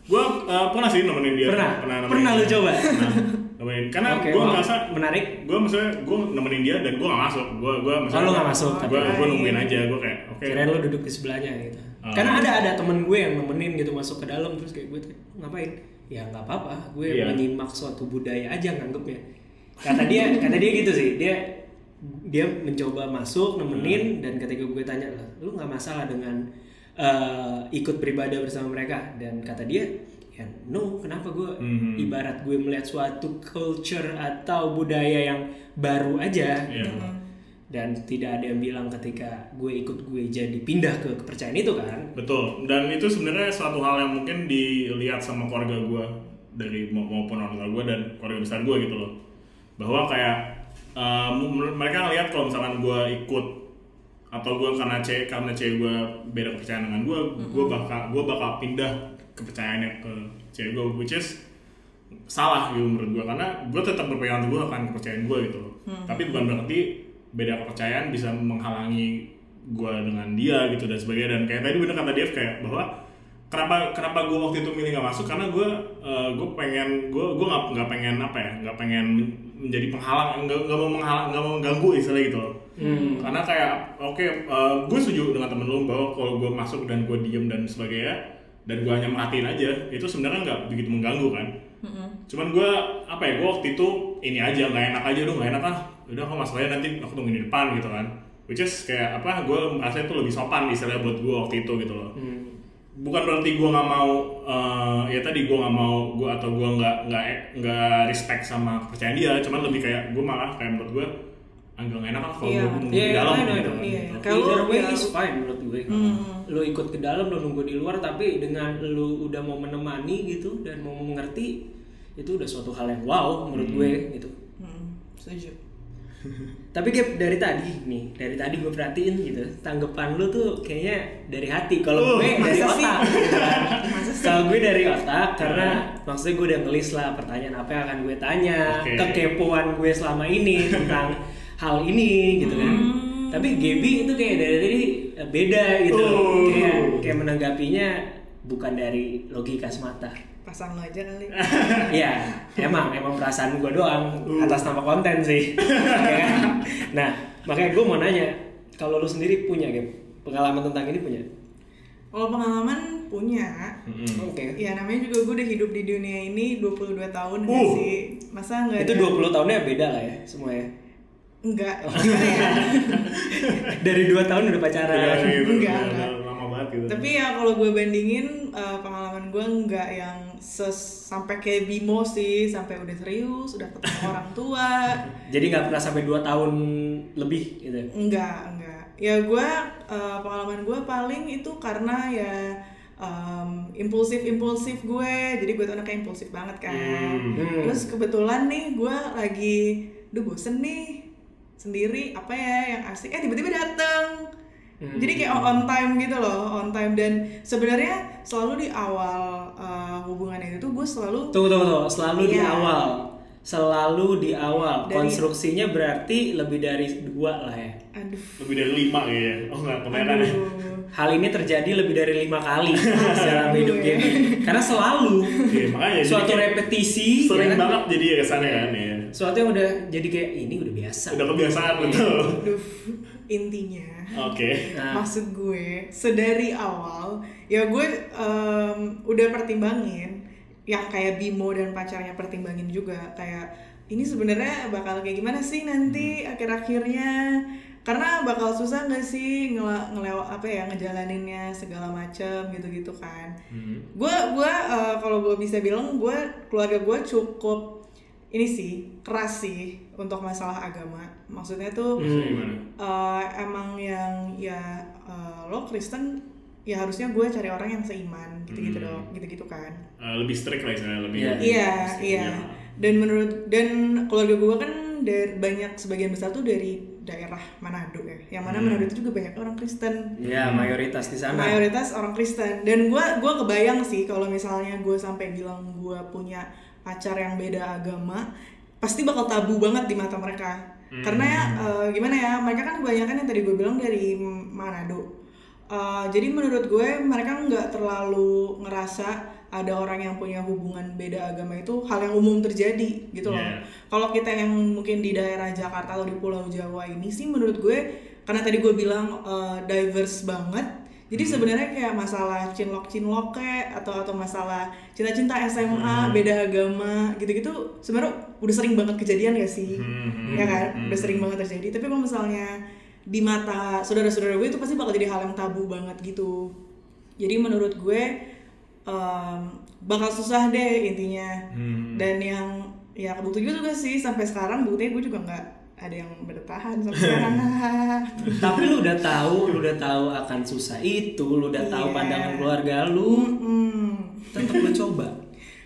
gue uh, pernah sih nemenin dia Pernah? nemenin Pernah lu dia. coba? Nah, nemenin karena Oke, gue merasa menarik. gue maksudnya gue nemenin dia dan gue gak masuk gue gue Oh, lu nggak masuk, gue tapi- gue nungguin aja gue kayak oke Kirain lu duduk di sebelahnya gitu. Karena ada ada temen gue yang nemenin gitu masuk ke dalam terus kayak gue tuh, ngapain? Ya nggak apa-apa, gue Iya. menyimak suatu budaya aja nganggepnya. Kata dia, kata dia gitu sih, dia dia mencoba masuk nemenin dan ketika gue tanya lah, lu nggak masalah dengan eh, ikut beribadah bersama mereka dan kata dia ya no kenapa gue Mhm. ibarat gue melihat suatu culture atau budaya yang baru aja Iya. gitu. Dan tidak ada yang bilang ketika gue ikut gue jadi pindah ke kepercayaan itu kan? Betul, dan itu sebenarnya suatu hal yang mungkin dilihat sama keluarga gue dari mau- maupun orang tua gue dan keluarga besar gue gitu loh, bahwa kayak uh, mereka ngelihat kalau misalkan gue ikut atau gue karena cewek karena cewek gue beda kepercayaan dengan gue, gue bakal gue bakal pindah kepercayaannya ke cewek gue, which is salah gitu menurut gue. Karena gue tetap berpegang teguh akan kepercayaan gue gitu loh. Tapi bukan berarti beda kepercayaan bisa menghalangi gue dengan dia gitu dan sebagainya. Dan kayak tadi bener kata Dev kayak bahwa kenapa kenapa gue waktu itu milih nggak masuk? Karena gue gue pengen gue gue nggak nggak pengen apa ya nggak pengen men- menjadi penghalang nggak nggak mau menghalang nggak mau mengganggu istilahnya gitu loh. Karena kayak oke gue setuju dengan temen lu bahwa kalau gue masuk dan gue diem dan sebagainya dan gue hanya merhatiin aja itu sebenarnya nggak begitu mengganggu kan. Cuman gue apa ya gue waktu itu ini aja nggak enak aja dong nggak enak ah udah kok masalahnya nanti aku tungguin di depan gitu kan which is kayak apa gue merasa itu lebih sopan istilahnya buat gue waktu itu gitu loh bukan berarti gue nggak mau eh, ya tadi gue nggak mau gue atau gue nggak nggak nggak respect sama kepercayaan dia cuman lebih kayak gue malah kayak menurut gue agak nggak enak lah kalau Iya. gue nunggu Iya, di dalam I gitu know. kan. Iya. Gitu. Kalau Either way is fine menurut gue. Hmm. Lu ikut ke dalam, lu nunggu di luar, tapi dengan lu udah mau menemani gitu dan mau mengerti, itu udah suatu hal yang wow menurut gue gitu. Hmm, setuju. Tapi Gap, dari tadi nih, dari tadi gue perhatiin gitu, tanggapan lu tuh kayaknya dari hati. Kalau Uh, gue dari otak, gitu kan. Kalau gue dari otak, karena maksudnya gue udah ngelis lah pertanyaan apa yang akan gue tanya, Oke. kekepoan gue selama ini tentang hal ini gitu kan. Hmm. Tapi Gaby itu kayak dari tadi eh, beda gitu, Oh. kayak kayak menanggapinya bukan dari logika semata. Pasang lo aja kali. Iya, emang emang perasaan gue doang Uh. atas nama konten sih. Ya kan? nah, makanya gue mau nanya, kalau lu sendiri punya game pengalaman tentang ini punya? Kalau pengalaman punya. Oke. ya namanya juga gue udah hidup di dunia ini 22 tahun Uh. sih? Masa nggak Itu ada? 20 tahunnya beda lah ya semua ya. Enggak. Oh. Ya? Dari 2 tahun udah pacaran. Udah, gitu, Enggak, enggak. Banget gitu Tapi ya kalau gue bandingin eh, pengalaman gue nggak yang ses sampai kayak Bimo sih, sampai udah serius, udah ketemu orang tua. Jadi nggak pernah sampai 2 tahun lebih gitu. Enggak, enggak. Ya gue eh, pengalaman gue paling itu karena ya impulsif impulsif gue. Jadi gue tuh anaknya impulsif banget kan. Hmm. Terus kebetulan nih gue lagi, duh bosen nih sendiri apa ya yang asik. Eh tiba-tiba dateng. Hmm. Jadi kayak on time gitu loh, on time dan sebenarnya selalu di awal eh, hubungan itu tuh gue selalu Tunggu tunggu tunggu, selalu di Iya. awal. Selalu di awal. Dari- Konstruksinya berarti lebih dari dua lah ya. aduh lebih dari lima kayaknya oh nggak kemeran ya aduh Hal ini terjadi lebih dari lima kali dalam hidup ya. Gaby. Karena selalu Iya, makanya jadi suatu repetisi sering ya kan? banget jadi kesannya kan ya Suatu yang udah jadi kayak ini udah biasa. udah kebiasaan betul aduh intinya. Oke. Nah. maksud gue sedari awal ya gue em, udah pertimbangin yang kayak Bimo dan pacarnya pertimbangin juga kayak ini sebenarnya bakal kayak gimana sih nanti akhir-akhirnya? Karena bakal susah nggak sih ngele ngelewa apa ya ngejalaninnya segala macem gitu-gitu kan. Hmm. gue gue eh, kalau gue bisa bilang gue keluarga gue cukup ini sih keras sih untuk masalah agama maksudnya tuh Maksudnya gimana? eh, emang yang ya eh, lo Kristen ya harusnya gue cari orang yang seiman gitu-gitu Hmm. dong gitu-gitu kan. Eh, lebih strict lah istilahnya lebih Iya. iya strict, iya. Ya. dan menurut dan keluarga gue kan dari banyak sebagian besar tuh dari daerah Manado ya. Yang mana Manado itu juga banyak orang Kristen. Ya, mayoritas di sana. mayoritas orang Kristen. Dan gue gua kebayang sih kalau misalnya gue sampai bilang gue punya pacar yang beda agama pasti bakal tabu banget di mata mereka karena ya eh, gimana ya mereka kan kebanyakan yang tadi gue bilang dari Manado. Eh, jadi menurut gue mereka nggak terlalu ngerasa ada orang yang punya hubungan beda agama itu hal yang umum terjadi gitu loh. Yeah. kalau kita yang mungkin di daerah Jakarta atau di Pulau Jawa ini sih menurut gue karena tadi gue bilang eh, diverse banget jadi sebenarnya kayak masalah cinlok cinlok kayak atau atau masalah cinta cinta SMA beda agama gitu gitu sebenarnya udah sering banget kejadian gak sih? Hmm, ya kan? udah sering banget terjadi. Tapi kalau misalnya di mata saudara-saudara gue itu pasti bakal jadi hal yang tabu banget gitu. Jadi menurut gue em, bakal susah deh intinya. Hmm. dan yang ya kebukti juga sih sampai sekarang buktinya gue juga nggak ada yang bertahan sampai sekarang Tapi lu udah tahu, lu udah tahu akan susah itu, lu udah tahu Iya. pandangan keluarga lu, Mm-mm. tetap lu coba.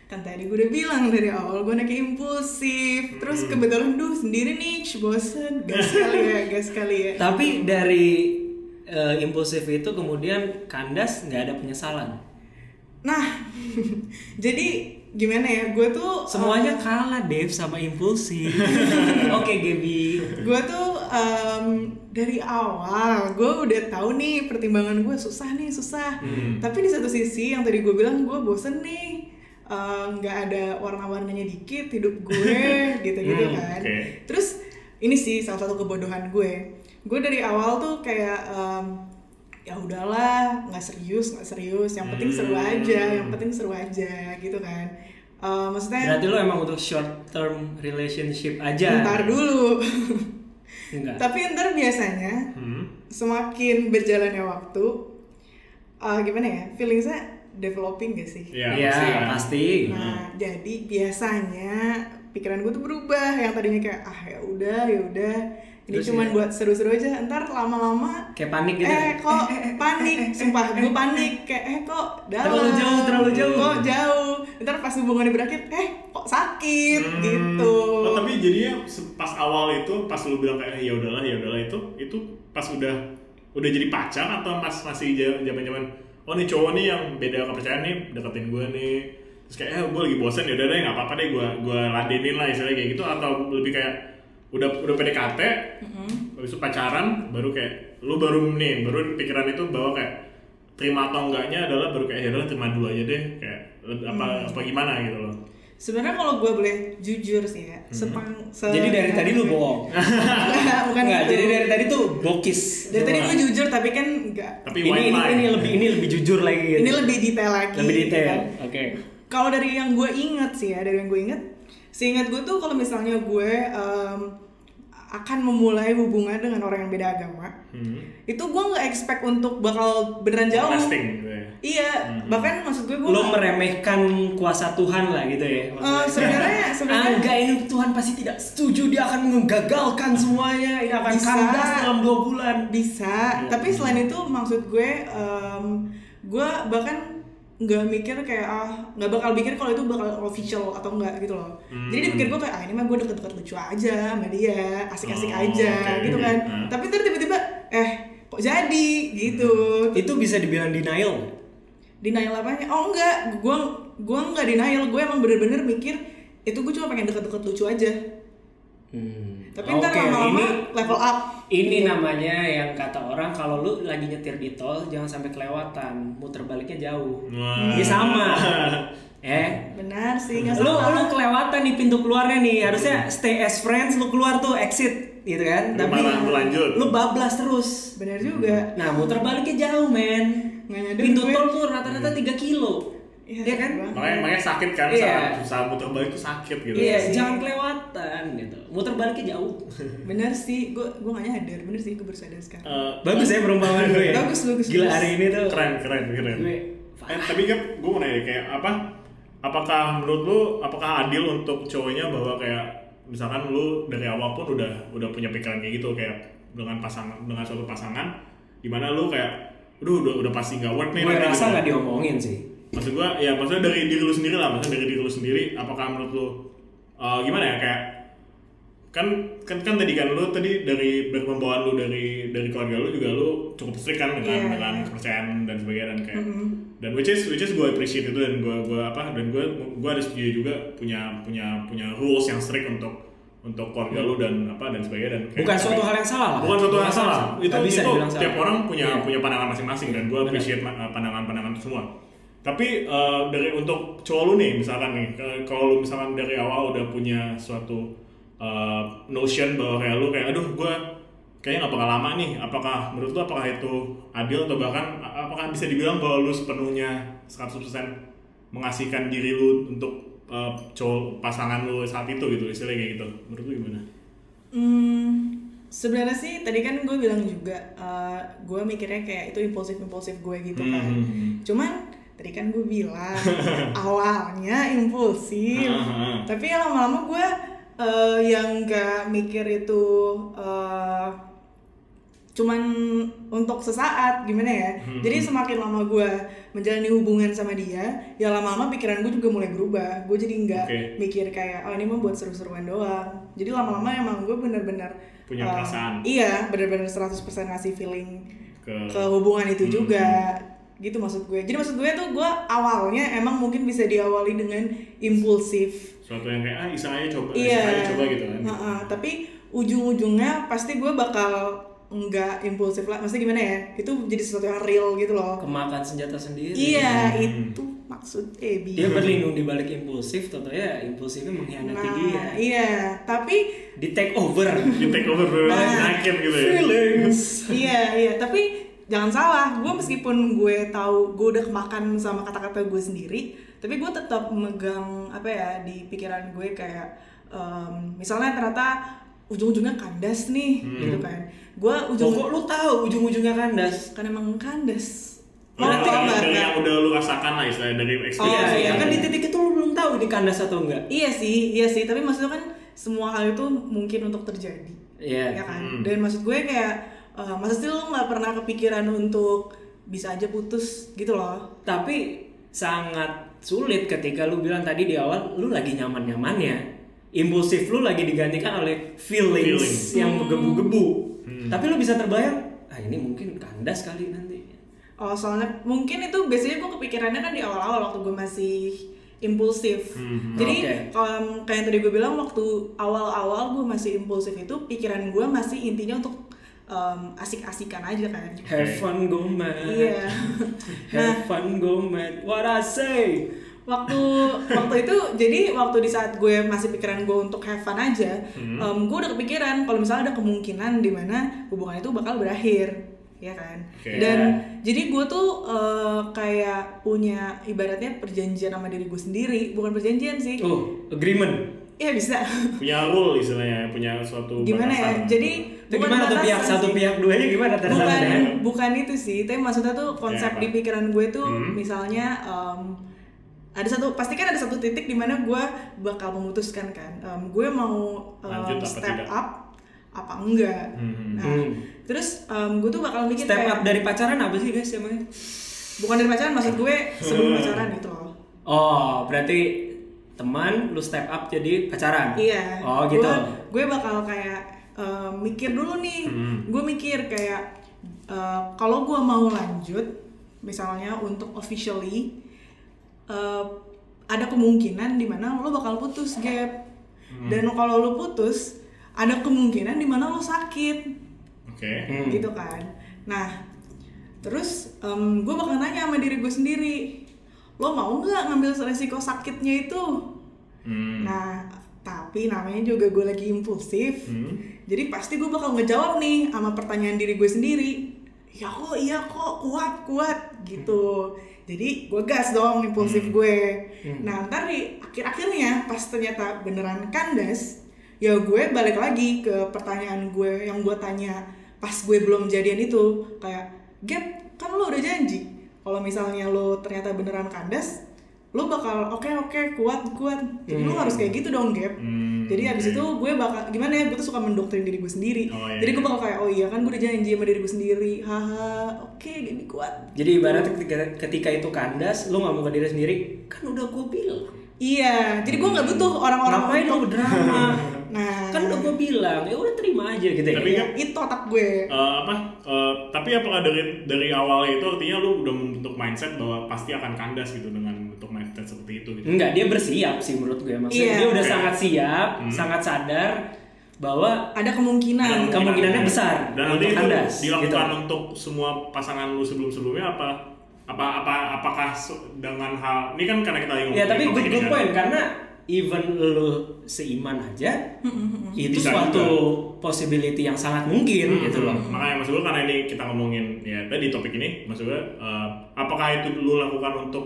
kan tadi gue udah bilang dari awal gue anaknya impulsif terus kebetulan duh sendiri nih bosen gas kali ya gas kali ya Tapi dari eh, impulsif itu kemudian kandas nggak ada penyesalan. nah jadi gimana ya gue tuh Semuanya kalah Dave sama impulsif. Oke Gaby. gue tuh em, dari awal gue udah tahu nih pertimbangan gue susah nih susah tapi di satu sisi yang tadi gue bilang gue bosen nih em, nggak ada warna-warnanya dikit hidup gue gitu-gitu Hmm, kan oke. terus ini sih salah satu kebodohan gue gue dari awal tuh kayak em, ya udahlah nggak serius nggak serius yang penting seru aja yang penting seru aja gitu kan Eh, maksudnya Berarti lu emang untuk short term relationship aja. ntar dulu Enggak. Tapi ntar biasanya Hmm. semakin berjalannya waktu, uh, gimana ya, feeling saya developing gak sih? Iya, Iya, pasti kan. pasti. Nah, jadi biasanya pikiran gue tuh berubah yang tadinya kayak ah ya udah ya udah ini Terus cuman ya? buat seru-seru aja. Ntar lama-lama Kayak panik gitu. eh kok panik, sumpah gue panik kayak eh kok dalam, Terlalu jauh, terlalu jauh. kok jauh. Ntar pas hubungannya berakhir, eh kok sakit Hmm. gitu. Oh, tapi jadinya pas awal itu pas lu bilang kayak ya udahlah ya udahlah itu itu pas udah udah jadi pacar atau pas masih zaman zaman oh nih cowok nih yang beda kepercayaan nih deketin gue nih terus kayak eh gue lagi bosen ya udah deh nggak apa-apa deh gue gue ladenin lah istilahnya kayak gitu atau lebih kayak udah udah PDKT habis itu pacaran baru kayak lu baru nih baru pikiran itu bahwa kayak terima atau enggaknya adalah baru kayak ya terima dulu aja deh kayak apa apa gimana gitu loh Sebenarnya kalau gue boleh jujur sih ya, sepang se- Jadi dari tadi lu bohong. Enggak, bukan Enggak, gitu. jadi dari tadi tuh bokis. Dari tadi Semua. gue jujur tapi kan enggak. tapi ini, ini, ini lebih ini lebih jujur lagi gitu. Ini lebih detail lagi. lebih detail. kan. Oke. Kalau dari yang gue inget sih ya, dari yang gue inget, seingat gue tuh kalau misalnya gue em, akan memulai hubungan dengan orang yang beda agama, Hmm. itu gue nggak expect untuk bakal beneran jauh. Lasting gitu ya. Iya, bahkan maksud gue gue Lo nggak- meremehkan kuasa Tuhan lah gitu ya. Eh, sebenarnya sebenarnya Enggak ini Tuhan pasti tidak setuju dia akan menggagalkan semuanya ini akan Bisa. kandas dalam dua bulan bisa tapi selain itu maksud gue em, gue bahkan nggak mikir kayak ah nggak bakal mikir kalau itu bakal official atau enggak gitu loh. Jadi dipikir gue kayak ah ini mah gue deket-deket lucu aja sama dia asik-asik Oh, aja oke, gitu oke. kan. Hmm. tapi ntar tiba-tiba eh kok jadi? Gitu. Itu bisa dibilang denial. Denial apanya? Oh enggak gue gue nggak denial. Gue emang bener-bener mikir itu gue cuma pengen deket-deket lucu aja. Hmm. Tapi ntar Oke, lama-lama ini level up. ini namanya yang kata orang kalau lu lagi nyetir di tol jangan sampai kelewatan muter baliknya jauh. Wah. ini sama. Eh? Benar sih nggak lu salah lu kelewatan nih pintu keluarnya nih harusnya stay as friends lu keluar tuh exit gitu kan? Tapi malah berlanjut. lu bablas terus. Benar juga. Nah muter baliknya jauh men. Pintu tol tuh rata-rata 3 kilo Iya, Iya kan Bang. makanya makanya sakit kan Iya. saat saat muter balik tuh sakit gitu iya sih. jangan kelewatan gitu muter baliknya jauh bener sih gue gue gak nyadar bener sih gue baru sadar sekarang Eh, bagus ya perumpamaan gue ya Bagus, bagus, gila bagus. hari ini tuh keren keren keren gue Eh, tapi kan gue mau nanya kayak apa apakah menurut lu apakah adil untuk cowoknya bahwa kayak misalkan lu dari awal pun udah udah punya pikiran kayak gitu kayak dengan pasangan dengan suatu pasangan di mana lu kayak Aduh, udah udah pasti nggak work nih gue nanti," rasa gitu. nggak diomongin sih maksud gua ya maksudnya dari diri lu sendiri lah maksudnya dari diri lu sendiri apakah menurut lu uh, gimana ya kayak kan kan kan tadi kan lu tadi dari pembawaan lu dari dari keluarga lu juga lu cukup strict kan dengan Iya, dengan kepercayaan dan sebagainya dan kayak dan which is which is gue appreciate itu dan gue gue apa dan gue gue ada setuju juga punya punya punya rules yang strict untuk untuk keluarga lu dan apa dan sebagainya dan kayak- Bukan suatu hal yang salah lah. bukan suatu hal yang salah itu bisa itu tiap salah. orang punya Iya. punya pandangan masing-masing dan gue appreciate uh, pandangan-pandangan itu semua tapi uh, dari untuk cowok lu nih misalkan nih kalau lu misalkan dari awal udah punya suatu uh, notion bahwa kayak lu kayak aduh gue kayaknya nggak bakal lama nih apakah menurut lu apakah itu adil atau bahkan apakah bisa dibilang bahwa lu sepenuhnya 100% mengasihkan diri lu untuk uh, cowok pasangan lu saat itu gitu istilahnya kayak gitu menurut lu gimana? Hmm, sebenarnya sih tadi kan gue bilang juga uh, gue mikirnya kayak itu impulsif impulsif gue gitu kan. Hmm. Cuman tadi kan gue bilang awalnya impulsif, tapi lama-lama gue uh, yang gak mikir itu uh, cuman untuk sesaat gimana ya. Hmm. Jadi semakin lama gue menjalani hubungan sama dia, ya lama-lama pikiran gue juga mulai berubah. Gue jadi nggak Oke. mikir kayak oh ini mah buat seru-seruan doang. Jadi lama-lama emang gue bener-bener Punya uh, perasaan. Iya, bener-bener 100% ngasih feeling ke ke hubungan itu Hmm. juga. Gitu maksud gue. Jadi maksud gue tuh gue awalnya emang mungkin bisa diawali dengan impulsif. suatu yang kayak ah iseng aja coba Iya. iseng aja coba gitu kan Heeh, tapi ujung-ujungnya pasti gue bakal nggak impulsif lah. Maksudnya gimana ya? Itu jadi sesuatu yang real gitu loh. Kemakan senjata sendiri. Iya, Hmm. itu maksud Ebi. Dia berlindung di balik impulsif, tentu ya impulsifnya mengkhianati Nah, dia. iya, tapi Di take over. di take over Nah, gitu ya Feelings. iya iya tapi jangan salah gue meskipun gue tahu gue udah kemakan sama kata-kata gue sendiri tapi gue tetap megang apa ya di pikiran gue kayak em, misalnya ternyata ujung-ujungnya kandas nih gitu kan gue ujung Pokok lu tahu ujung-ujungnya kandas. kan emang kandas Ngerti dari, nggak? dari yang udah lu rasakan lah istilahnya dari Oh, experience iya, iya, kan di titik itu lu belum tahu ini kandas atau enggak. iya sih iya sih tapi maksudnya kan semua hal itu mungkin untuk terjadi Iya. ya kan Hmm. dan maksud gue kayak eh, masa sih lo nggak pernah kepikiran untuk bisa aja putus gitu loh Tapi sangat sulit ketika lu bilang tadi di awal lu lagi nyaman-nyamannya. Impulsif lu lagi digantikan oleh feelings, Feelings. yang Hmm. menggebu-gebu. Tapi lu bisa terbayang, ah ini mungkin kandas kali nanti. oh soalnya mungkin itu biasanya gue kepikirannya kan di awal-awal waktu gue masih impulsif Hmm. jadi Oke. kalau kayak yang tadi gue bilang waktu awal-awal gue masih impulsif itu pikiran gue masih intinya untuk em, asik-asikan aja kan Have fun go mad. iya nah Have fun go mad. What I say. waktu waktu itu jadi waktu di saat gue masih pikiran gue untuk have fun aja em, gue udah kepikiran kalau misalnya ada kemungkinan di mana hubungan itu bakal berakhir ya kan Oke. dan jadi gue tuh eh, kayak punya ibaratnya perjanjian sama diri gue sendiri bukan perjanjian sih Oh, agreement. Iya bisa punya rule istilahnya punya suatu gimana ya jadi Itu gimana tuh pihak satu sih. pihak duanya gimana bukan tanda-tandanya? bukan itu sih tapi maksudnya tuh konsep Ya, di pikiran gue tuh Hmm. misalnya em, ada satu pasti kan ada satu titik di mana gue bakal memutuskan kan em, gue mau Lanjut apa step tidak? up apa enggak Hmm. nah Hmm. terus em, gue tuh bakal mikir Step kayak up dari pacaran apa sih guys emangnya? bukan dari pacaran maksud gue sebelum pacaran gitu loh Oh, berarti teman lu step up jadi pacaran. Iya. Oh, gitu. Gue, gue bakal kayak eh, mikir dulu nih. Hmm. Gue mikir kayak eh, kalau gue mau lanjut, misalnya untuk officially, eh, ada kemungkinan di mana lo bakal putus gap. Hmm. Dan kalau lo putus, ada kemungkinan di mana lo sakit, oke Hmm. gitu kan. Nah, terus gue bakal nanya sama diri gue sendiri, lo mau nggak ngambil resiko sakitnya itu? Hmm. Nah, tapi namanya juga gue lagi impulsif. Hmm. Jadi pasti gue bakal ngejawab nih sama pertanyaan diri gue sendiri. Ya kok, iya kok, kuat, kuat gitu. Jadi gue gas dong impulsif gue. Nah, ntar di akhir-akhirnya pas ternyata beneran kandas, ya gue balik lagi ke pertanyaan gue yang gue tanya pas gue belum jadian itu. Kayak, Gap, kan lo udah janji. Kalau misalnya lo ternyata beneran kandas, lo bakal oke oke kuat kuat. Jadi lo harus kayak gitu dong, Gap. Hmm, Jadi abis itu gue bakal gimana ya gue tuh suka mendoktrin diri gue sendiri. Oh, iya, Jadi gue iya. bakal kayak oh iya kan gue udah janji sama diri gue sendiri. Haha, oke gini kuat. Jadi ibaratnya ketika, ketika itu kandas, lu ngomong ke diri sendiri, kan udah gue bilang. Iya, jadi gue nggak butuh orang-orang lu untuk drama? Nah. Kan udah gue bilang, ya udah terima aja gitu ya. Tapi Iya, itu otak gue. Eh, apa eh, tapi apakah dari dari awalnya itu artinya lu udah membentuk mindset bahwa pasti akan kandas gitu dengan bentuk mindset seperti itu gitu Enggak, dia bersiap sih menurut gue. Maksudnya Iya. dia udah Oke. sangat siap, Hmm. sangat sadar bahwa Ada kemungkinan. Ada kemungkinannya besar dan nanti untuk itu kandas, dilakukan gitu. untuk semua pasangan lu sebelum sebelumnya apa apa apa apakah dengan hal ini kan karena kita lagi ya tapi good, good ini point kan. karena even lu seiman aja itu Bisa suatu juga. possibility yang sangat mungkin Hmm, gitu loh. makanya maksud gue karena ini kita ngomongin ya tadi topik ini maksud gue eh, apakah itu lu lakukan untuk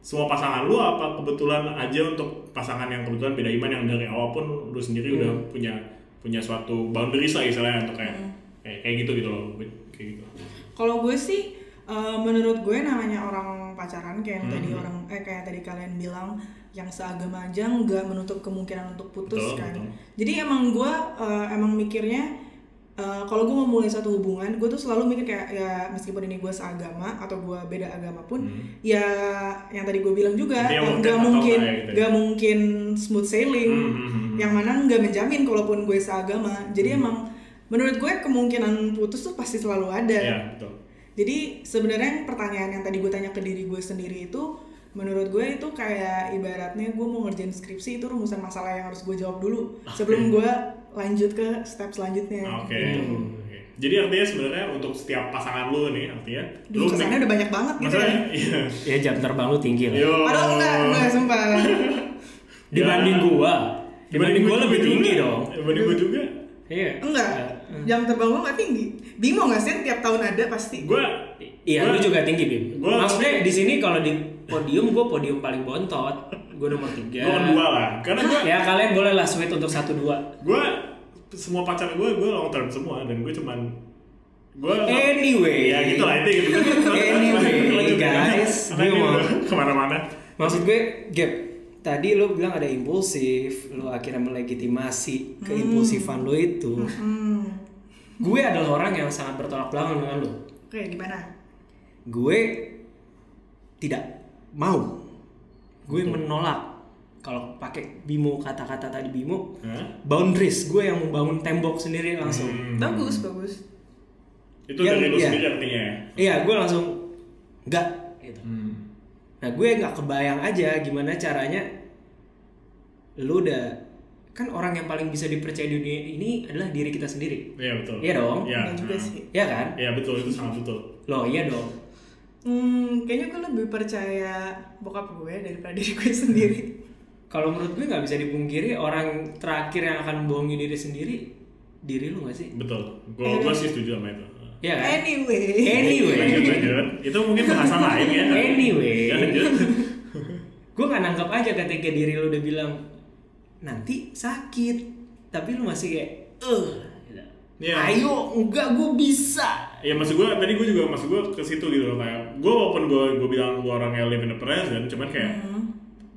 semua pasangan lu apa kebetulan aja untuk pasangan yang kebetulan beda iman yang dari awal pun lu sendiri udah Hmm. punya punya suatu boundaries lah istilahnya untuk kayak Hmm. kayak, kayak gitu gitu loh kayak gitu Kalau gue sih, eh, menurut gue namanya orang pacaran kayak yang Hmm. tadi orang eh kayak tadi kalian bilang yang seagama aja nggak menutup kemungkinan untuk putus Betul, kan. betul. Jadi emang gue eh, emang mikirnya eh, kalau gue mau mulai satu hubungan, gue tuh selalu mikir kayak ya meskipun ini gue seagama atau gue beda agama pun, ya yang tadi gue bilang juga nggak atau mungkin enggak gitu ya. mungkin smooth sailing, Hmm, hmm, hmm. yang mana nggak menjamin kalaupun gue seagama. Jadi emang menurut gue kemungkinan putus tuh pasti selalu ada. ya betul Jadi sebenarnya pertanyaan yang tadi gue tanya ke diri gue sendiri itu menurut gue itu kayak ibaratnya gue mau ngerjain skripsi itu rumusan masalah yang harus gue jawab dulu sebelum gue lanjut ke step selanjutnya. oke gitu. Oke. jadi artinya sebenarnya untuk setiap pasangan lu nih artinya Duh, kesannya udah banyak banget gitu maksudnya ya. iya Ya jam terbang lu tinggi lah. Yo. Padahal enggak, enggak sumpah. Dibanding gua, dibanding gua lebih juga. tinggi dong. dibanding gua juga Iya. Enggak. Jam terbang gue gak tinggi. Bingung gak sih tiap tahun ada pasti. gua Iya, gua- lu juga tinggi, Bim. Gua- Maksudnya di sini kalau di podium gua podium paling bontot. Gua nomor tiga. gua kedua lah karena gua Ya kalian boleh lah sweet untuk satu dua. gue semua pacar gue gue long term semua dan gue cuman gue Anyway. ya gitu lah itu gitu Anyway, guys, gue mau- ke mana-mana Maksud gue, Gap, tadi lu bilang ada impulsif, lu akhirnya melegitimasi keimpulsifan lu itu. Hmm. Gue adalah orang yang sangat bertolak belakang dengan lu. Oke, gimana? Gue tidak mau. Gue menolak kalau pakai Bimo kata-kata tadi Bimo, Hah? boundaries gue yang membangun tembok sendiri langsung. Hmm. Bagus, bagus. itu Yang- dari lu iya. sendiri artinya ya Iya, gue langsung enggak gitu. Hmm. Nah gue nggak kebayang aja gimana caranya lu udah kan orang yang paling bisa dipercaya di dunia ini adalah diri kita sendiri. iya betul Iya dong. iya Iya juga nah. sih. Iya kan? iya betul itu sangat betul Loh iya dong. Hmm, kayaknya gue lebih percaya bokap gue daripada diri gue sendiri. Kalau menurut gue nggak bisa dipungkiri orang terakhir yang akan membohongi diri sendiri diri lu gak sih? betul gue gue sih setuju sama itu Iya kan? Anyway. Anyway. lanjut lanjut itu mungkin bahasan lain ya Anyway. Ya, lanjut gue nggak nangkep aja ketika diri lu udah bilang nanti sakit tapi lu masih kayak eh Iya. ayo enggak gue bisa Ya maksud gue tadi gue juga maksud gue ke situ gitu loh kayak gue walaupun gue gue bilang gue orang yang live in the present cuman kayak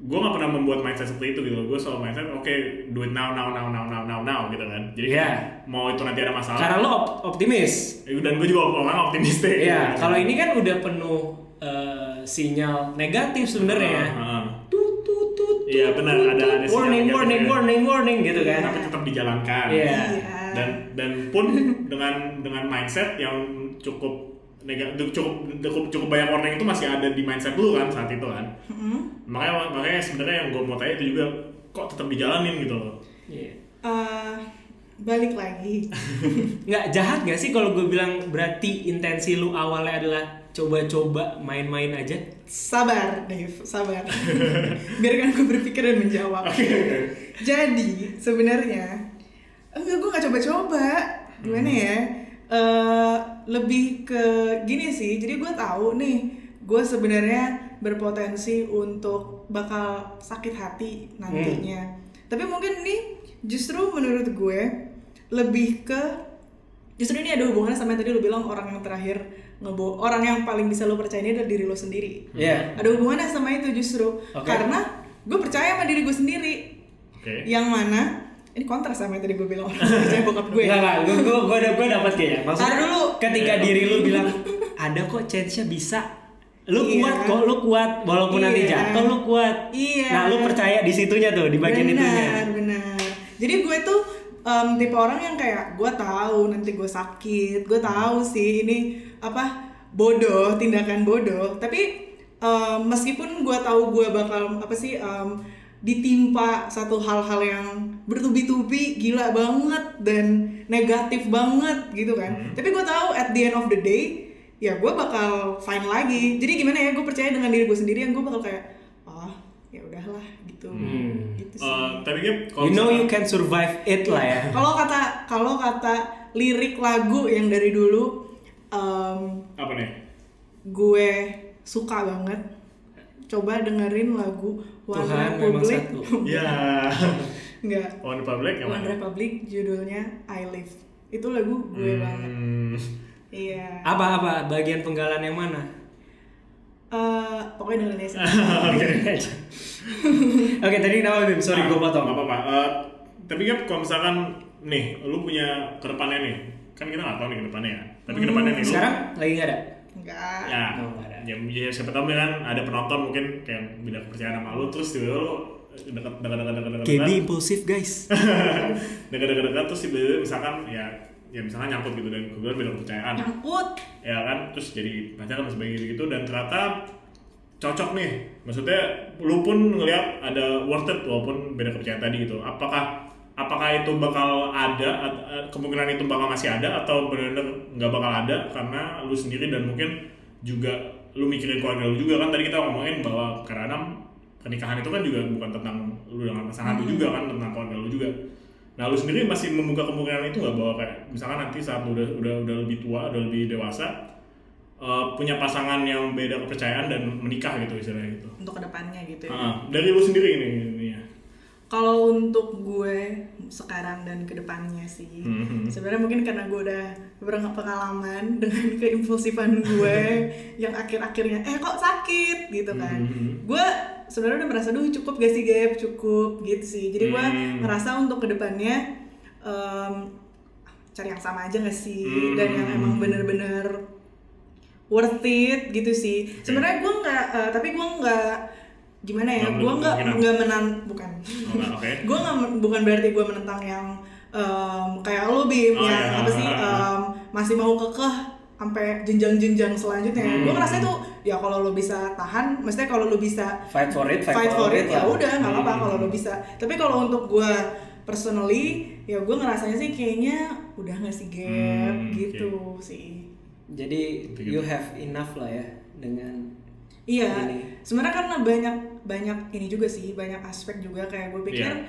gue gak pernah membuat mindset seperti itu gitu loh gue selalu mindset oke do it now now now now now now now gitu kan jadi kayak mau itu nanti ada masalah karena lo op- optimis Eh, dan gue juga orang optimistik Iya, kalau ini kan udah penuh eh, sinyal negatif sebenarnya. Ah, ah. Tut tut tut. Iya, benar, ada- ada sinyal warning negatif warning ya. warning warning gitu kan. tapi tetap dijalankan Iya. Iya. Dan dan pun dengan dengan mindset yang cukup negatif cukup cukup cukup banyak warning itu masih ada di mindset lu kan saat itu kan Mm-mm. makanya makanya sebenarnya yang gue mau tanya itu juga kok tetap dijalanin gitu loh Iya. Eh, balik lagi. Nggak jahat nggak sih kalau gue bilang berarti intensi lu awalnya adalah coba-coba main-main aja? Sabar, Dave, sabar. Biarkan gue berpikir dan menjawab. Jadi sebenarnya enggak gue gak coba-coba. Gimana ya? Eh, lebih ke gini sih. Jadi gue tahu nih, gue sebenarnya berpotensi untuk bakal sakit hati nantinya. Tapi mungkin ini justru menurut gue lebih ke justru ini ada hubungannya sama yang tadi lu bilang orang yang terakhir ngebo orang yang paling bisa lu percaya ini adalah diri lu sendiri Iya. ada hubungannya sama itu justru Oke. karena gue percaya sama diri gue sendiri oke yang mana ini kontras sama yang tadi gue bilang orang percaya bokap gue Enggak enggak, gue gue gue gue dapat kayaknya. Maksudnya dulu. ketika diri lu bilang ada kok chance-nya bisa. Lu Iya. kuat kok, lu kuat walaupun nanti Iya. jatuh lu kuat. Iya. Nah, lu percaya di situnya tuh, di bagian benar itunya. benar jadi gue tuh em, tipe orang yang kayak gue tahu nanti gue sakit gue tahu sih ini apa bodoh tindakan bodoh tapi em, meskipun gue tahu gue bakal apa sih em, ditimpa satu hal-hal yang bertubi-tubi gila banget dan negatif banget gitu kan. Tapi gue tahu at the end of the day ya gue bakal fine lagi. Jadi gimana ya gue percaya dengan diri gue sendiri yang gue bakal kayak oh ya udahlah gitu. Gitu sih Eh, tapi kan kalau You know you can survive it lah ya. kalau kata kalau kata lirik lagu yang dari dulu em, apa nih? gue suka banget coba dengerin lagu One Tuhan Republic ya enggak One Republic yang One Republic judulnya I Live itu lagu gue banget Hmm. iya Apa apa bagian penggalan yang mana? Eh, pokoknya dengerin aja. Oke aja. Oke tadi nama Bim, sorry gue potong. Gak apa-apa. Eh, tapi kan kalau misalkan nih, lu punya ke depannya nih, kan kita nggak tahu nih ke depannya ya. Tapi ke depannya nih, lu- Sekarang lagi nggak ada. enggak ya, Oh. Ya, ya siapa tahu kan ada penonton mungkin kayak beda kepercayaan sama lu, terus tiba-tiba lu dekat dekat dekat dekat dekat KB impulsif guys. dekat dekat dekat terus tiba-tiba misalkan ya ya misalkan nyangkut gitu dan kemudian beda kepercayaan. Nyangkut? Ya kan terus jadi pacaran dan sebagainya gitu dan ternyata cocok nih. Maksudnya lu pun ngelihat ada worth it walaupun beda kepercayaan tadi gitu. Apakah apakah itu bakal ada kemungkinan itu bakal masih ada atau benar-benar nggak bakal ada karena lu sendiri dan mungkin juga lu mikirin keluarga lu juga kan tadi kita ngomongin bahwa karena pernikahan itu kan juga bukan tentang lu dengan pasangan lu juga kan tentang keluarga lu juga Nah lu sendiri masih membuka kemungkinan itu nggak bahwa kayak misalkan nanti saat lu udah udah udah lebih tua, udah lebih dewasa, eh, punya pasangan yang beda kepercayaan dan menikah gitu istilahnya gitu. untuk ke depannya gitu ya Ah, dari lu sendiri ini, ini ya. kalau untuk gue sekarang dan ke depannya sih Mhm. sebenarnya mungkin karena gue udah berpengalaman dengan keimpulsifan gue yang akhir-akhirnya eh kok sakit gitu kan Mhm. gue sebenarnya udah merasa duh cukup gak sih Gap cukup gitu sih jadi gue Hmm. ngerasa untuk ke depannya em, cari yang sama aja gak sih Hmm. dan yang emang bener-bener worth it gitu sih sebenarnya gue nggak eh, tapi gue nggak gimana ya gue nggak nggak menan bukan Oh, gue nggak bukan berarti gue menentang yang em, kayak lo bim Oh, yang iya. apa sih em, masih mau kekeh sampai jenjang-jenjang selanjutnya Hmm. gue ngerasa itu ya kalau lo bisa tahan maksudnya kalau lo bisa Fight for it, fight, for it, ya lah. udah nggak apa-apa Hmm. kalau lo bisa tapi kalau untuk gue personally ya gue ngerasanya sih kayaknya udah nggak sih gap Hmm, gitu sih Jadi Gitu-gitu. you have enough lah ya dengan Iya, sebenarnya karena banyak banyak ini juga sih, banyak aspek juga kayak gue pikir Iya.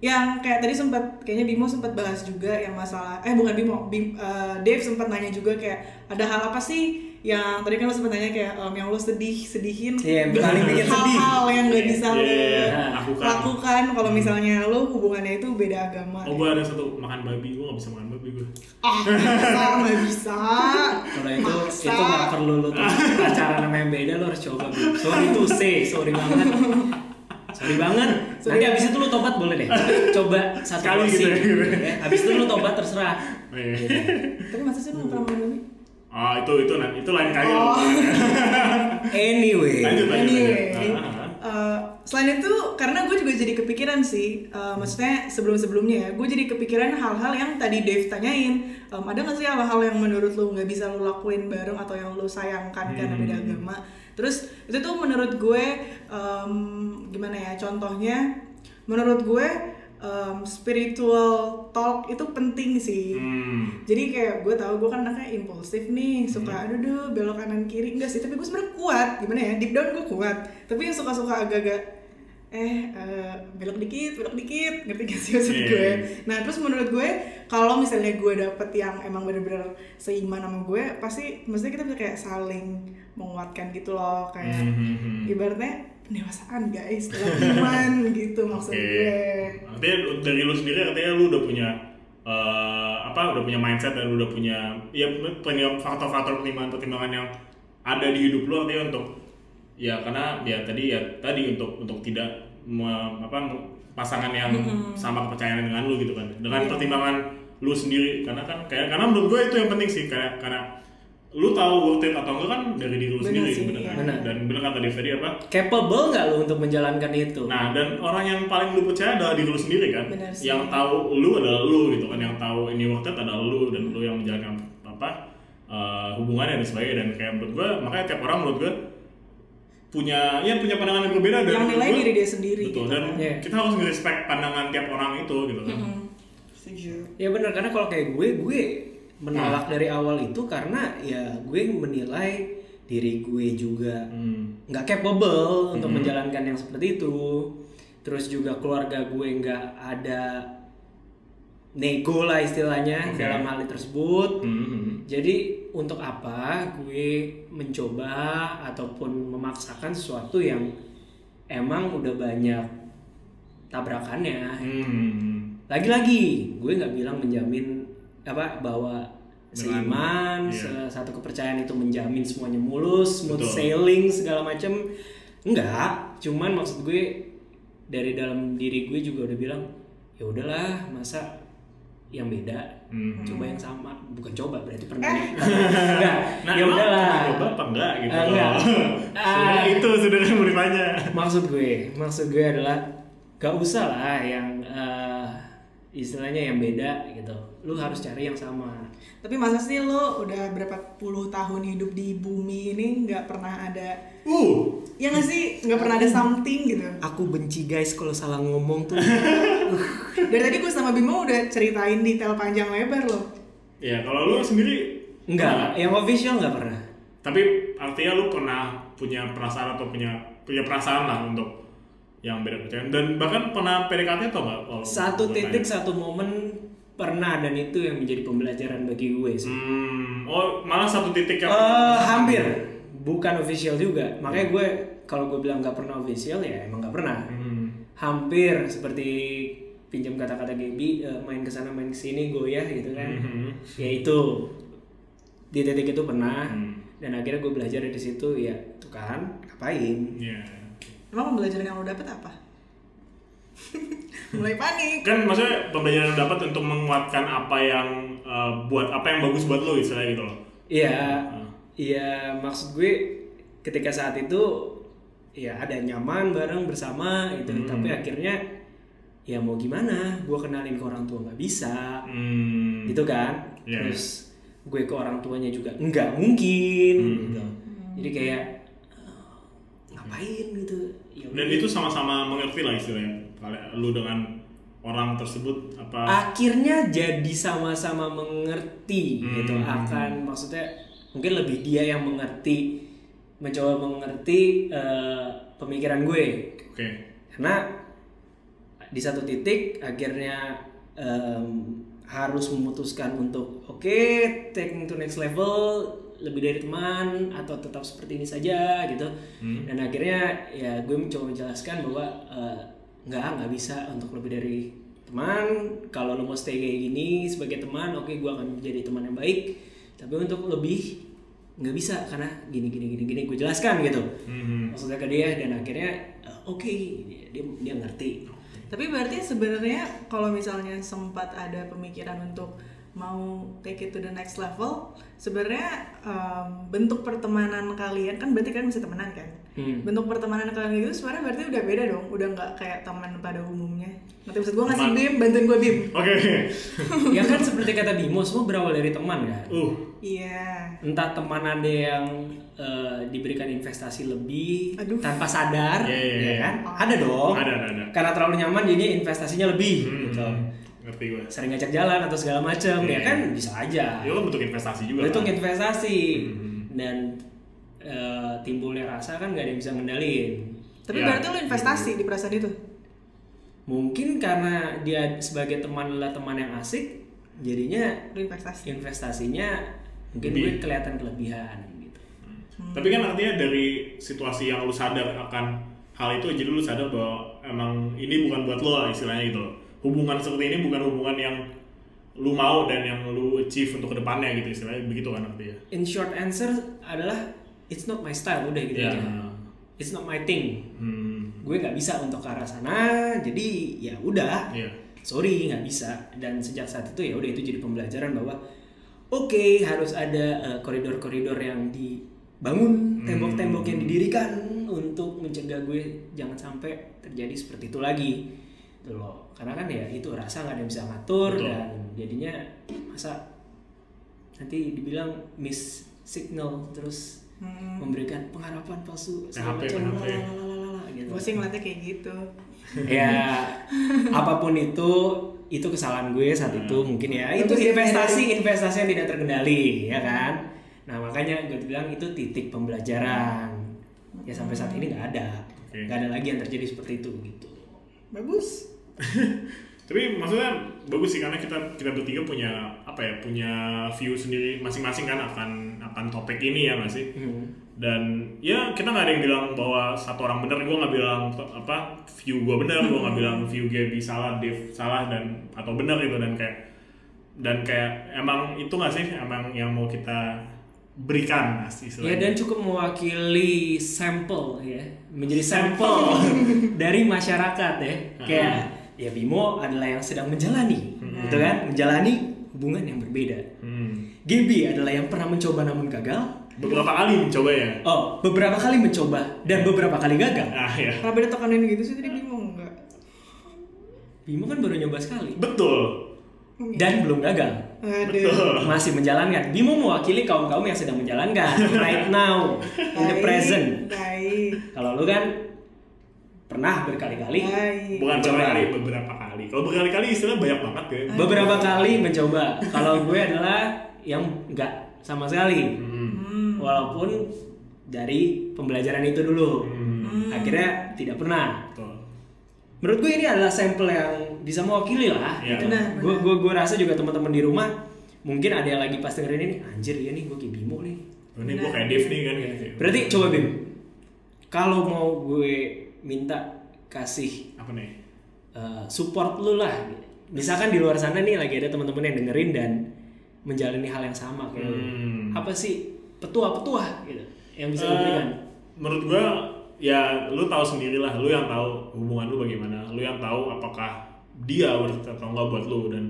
yang kayak tadi sempat kayaknya Bimo sempat bahas juga yang masalah eh bukan Bimo, Bim, eh, Dave sempat nanya juga kayak ada hal apa sih yang tadi kan lo sempat nanya kayak em, yang lo sedih sedihin Iya, yang paling bikin sedih. hal-hal yang gak bisa Iya, lo iya, iya. Lakukan. lakukan kalau misalnya lo hubungannya itu beda agama. Oh gue ada satu makan babi, gue nggak bisa makan babi gue. Ah, bisa nggak bisa. kalau itu Maksa. itu nggak perlu lu tuh pacaran sama yang beda lo harus coba sorry tuh say sorry banget sorry banget nanti abis itu lu tobat boleh deh coba satu porsi gitu ya. abis itu lu tobat terserah Oh, iya. Tapi masa sih lo nggak pernah makan babi? Ah itu itu itu lain kali. Oh. anyway Lanjut lanjut. Anyway, lanjut. Ah, ah, ah. uh, selain itu karena gue juga jadi kepikiran sih, uh, maksudnya sebelum-sebelumnya ya, gue jadi kepikiran hal-hal yang tadi Dave tanyain, um, ada nggak sih hal-hal yang menurut lo nggak bisa lo lakuin bareng atau yang lo sayangkan karena beda Hmm. agama? Terus itu tuh menurut gue um, gimana ya? Contohnya, menurut gue um, spiritual talk itu penting sih. Hmm. jadi kayak gue tahu gue kan anaknya impulsif nih suka aduh duh belok kanan kiri. Enggak sih tapi gue sebenarnya kuat. Gimana ya? Deep down gue kuat. Tapi yang suka suka agak-agak eh eh, belok dikit belok dikit. Ngerti gak sih maksud Iya. gue? nah terus menurut gue kalau misalnya gue dapet yang emang bener-bener seiman sama gue pasti maksudnya kita bisa kayak saling menguatkan gitu loh kayak Hmm. ibaratnya pendewasaan guys dalam iman gitu maksud Oke. gue Artinya dari lu sendiri artinya lu udah punya eh, apa udah punya mindset dan lu udah punya ya punya faktor-faktor pertimbangan-pertimbangan yang ada di hidup lu artinya untuk ya karena ya tadi ya tadi untuk untuk tidak me- apa pasangan yang sama kepercayaan dengan lu gitu kan dengan Iya. pertimbangan lu sendiri karena kan kayak karena menurut gue itu yang penting sih kayak karena lu tahu worth it atau enggak kan dari diri lu Bener sendiri sih, bener kan? Bener. dan bener kata Dev tadi apa capable nggak lu untuk menjalankan itu Nah, dan orang yang paling lu percaya adalah diri lu sendiri kan. Benar sih. Yang tahu lu adalah lu gitu kan, yang tahu ini worth it adalah lu dan lu yang menjalankan apa eh, hubungannya dan sebagainya dan kayak menurut gua makanya tiap orang menurut gua punya ya punya pandangan yang berbeda dan Yang nilai gua- diri dia sendiri Betul gitu dan kan. Iya. kita harus respect pandangan tiap orang itu gitu kan. Hmm, setuju Ya benar karena kalau kayak gue, gue menolak dari awal itu karena ya gue menilai diri gue juga Hmm. nggak capable untuk menjalankan yang seperti itu. Terus juga keluarga gue nggak ada nego lah istilahnya Oke. dalam hal tersebut. Hmm, hmm. Jadi untuk apa gue mencoba ataupun memaksakan sesuatu yang emang udah banyak tabrakannya Hmm. lagi-lagi gue nggak bilang menjamin apa bahwa seiman iya. se- satu kepercayaan itu menjamin semuanya mulus smooth Betul. sailing segala macam enggak cuman maksud gue dari dalam diri gue juga udah bilang ya udahlah masa yang beda Hmm. coba yang sama bukan coba berarti pernah enggak Nah, ya udahlah coba apa enggak gitu? Ah, enggak. Sudah Ah. itu sudah mau ditanya. maksud gue maksud gue adalah gak usah lah yang eh, istilahnya yang beda gitu. Lu harus cari yang sama. Tapi masa sih lo udah berapa puluh tahun hidup di bumi ini nggak pernah ada? Uh, ya nggak sih? Nggak pernah ada something gitu. aku benci guys kalau salah ngomong tuh. Dari tadi gue sama Bimo udah ceritain detail panjang lebar loh. ya kalau lu sendiri? Enggak yang official nggak pernah. Tapi artinya lu pernah punya perasaan atau punya punya perasaan lah untuk yang beda kepercayaan dan bahkan pernah PDKT atau enggak? Oh, satu titik tanya. satu momen pernah dan itu yang menjadi pembelajaran bagi gue sih Hmm, oh malah satu titik yang Eh, hampir bukan official juga makanya gue kalau gue bilang nggak pernah official ya emang nggak pernah Hmm. hampir seperti pinjam kata-kata Gaby eh, main ke sana main ke sini goyah gitu kan Mhm. ya itu di titik itu pernah Hmm. dan akhirnya gue belajar dari situ ya tuh kan ngapain Iya. Emang pembelajaran yang lo dapet apa? Mulai panik. Kan maksudnya pembelajaran yang dapat untuk menguatkan apa yang eh, buat apa yang bagus buat lo istilahnya gitu loh. iya Ah. iya maksud gue ketika saat itu ya ada nyaman bareng bersama gitu Hmm. tapi akhirnya ya mau gimana gue kenalin ke orang tua nggak bisa Hmm. gitu kan Iya, terus gue ke orang tuanya juga nggak mungkin Hmm. gitu jadi kayak ngapain gitu ya Dan itu sama-sama mengerti lah istilahnya. Lu dengan orang tersebut apa? akhirnya jadi sama-sama mengerti Hmm. gitu akan maksudnya mungkin lebih dia yang mengerti mencoba mengerti eh, pemikiran gue Oke. karena di satu titik akhirnya em, harus memutuskan untuk oke taking to next level lebih dari teman atau tetap seperti ini saja gitu. Hmm. dan akhirnya ya gue mencoba menjelaskan bahwa eh, nggak nggak bisa untuk lebih dari teman. Kalau lo mau stay kayak gini sebagai teman oke gue akan menjadi teman yang baik. Tapi untuk lebih nggak bisa karena gini gini gini gini. Gue jelaskan gitu. Mhm. maksudnya ke dia dan akhirnya eh, oke dia dia ngerti. Tapi berarti sebenarnya kalau misalnya sempat ada pemikiran untuk mau take it to the next level, sebenarnya em, bentuk pertemanan kalian kan berarti kan masih temenan kan? Hmm. Bentuk pertemanan kalian itu sebenarnya berarti udah beda dong, udah nggak kayak teman pada umumnya. Nanti maksud gue ngasih Teman. bim, bantuin gue bim. Oke. ya kan seperti kata Bimo semua berawal dari teman kan Uh. Iya. entah teman ada yang eh, diberikan investasi lebih Aduh. tanpa sadar Iya, iya, ya iya. kan ada dong Ada, ada, ada. karena terlalu nyaman jadi investasinya lebih Hmm. gitu Ngerti gue. sering ngajak jalan atau segala macam Iya. ya kan bisa aja Itu kan bentuk investasi juga. itu kan? investasi Hmm. dan eh, timbulnya rasa kan gak ada yang bisa ngendalin Tapi Iya. berarti lo investasi di perasaan itu. mungkin karena dia sebagai teman adalah teman yang asik jadinya Lo investasi. investasinya mungkin Lebih. gue kelihatan kelebihan gitu Tapi kan artinya dari situasi yang lu sadar akan hal itu, jadi lu sadar bahwa emang ini bukan buat lo lah istilahnya gitu loh. Hubungan seperti ini bukan hubungan yang lu mau dan yang lu achieve untuk ke depannya gitu istilahnya begitu kan artinya. in short answer adalah it's not my style udah gitu Ya. aja it's not my thing Hmm. gue nggak bisa untuk ke arah sana jadi ya udah Iya. sorry nggak bisa dan sejak saat itu ya udah itu jadi pembelajaran bahwa oke harus ada eh, koridor-koridor yang dibangun, tembok-tembok yang didirikan untuk mencegah gue jangan sampai terjadi seperti itu lagi. Itu loh. Karena kan ya itu rasa nggak ada yang bisa ngatur Betul. dan jadinya masa nanti dibilang miss signal terus Hmm. memberikan pengharapan palsu PHP, segala macam, lalalala, gitu. Gue sih ngeliatnya kayak gitu. ya apa pun itu itu kesalahan gue saat itu mungkin ya itu ya, investasi investasi yang tidak terkendali ya kan nah makanya gue bilang itu titik pembelajaran ya sampai saat ini nggak ada nggak ada lagi yang terjadi seperti itu gitu Bagus. Tapi maksudnya bagus sih karena kita kita bertiga punya apa ya punya view sendiri masing-masing kan akan akan topik ini ya nggak sih? Hmm. Dan ya kita nggak ada yang bilang bahwa satu orang benar, gue nggak bilang apa view gue benar, gue nggak bilang view Gaby salah, Dev salah dan atau benar gitu dan kayak dan kayak emang itu nggak sih emang yang mau kita berikan sih ya dan cukup mewakili sampel ya. Menjadi sampel dari masyarakat ya. Kayak ya Bimo adalah yang sedang menjalani gitu kan? Menjalani hubungan yang berbeda. Hmm. Gaby adalah yang pernah mencoba namun gagal. Beberapa kali mencoba ya. Oh, beberapa kali mencoba dan beberapa kali gagal. Ah ya. Kenapa dia tekanin gitu sih tadi bingung enggak? Bimo kan baru nyoba sekali. Betul dan belum gagal. Aduh. betul. Masih menjalankan. Bimo mewakili kaum-kaum yang sedang menjalankan right now in the present. Baik. Kalau lu kan pernah berkali-kali. Bukan Mencoba. cuma kali beberapa kali. Kalau berkali-kali istilah banyak banget ya. beberapa kali mencoba. Kalau gue adalah yang enggak sama sekali. Hmm. Walaupun dari pembelajaran itu dulu. Hmm. Akhirnya tidak pernah. Betul. Menurut gue ini adalah sampel yang bisa mewakili lah. Iya. gitu. Benar, Gue gue gue rasa juga teman-teman di rumah mungkin ada yang lagi pas dengerin ini anjir ya nih gue kayak Bimo nih. Oh, Ini gue kayak Dev nih kan gitu. Berarti coba Bim, kalau mau gue minta kasih apa nih? uh, support lu lah. Misalkan di luar sana nih lagi ada teman-teman yang dengerin dan menjalani hal yang sama kayak lu. Hmm. Apa sih petua-petua gitu yang bisa lu Eh, berikan? menurut gua ya lu tahu sendirilah. Lu yang tahu hubungan lu bagaimana. Lu yang tahu apakah dia worth atau enggak buat lu. Dan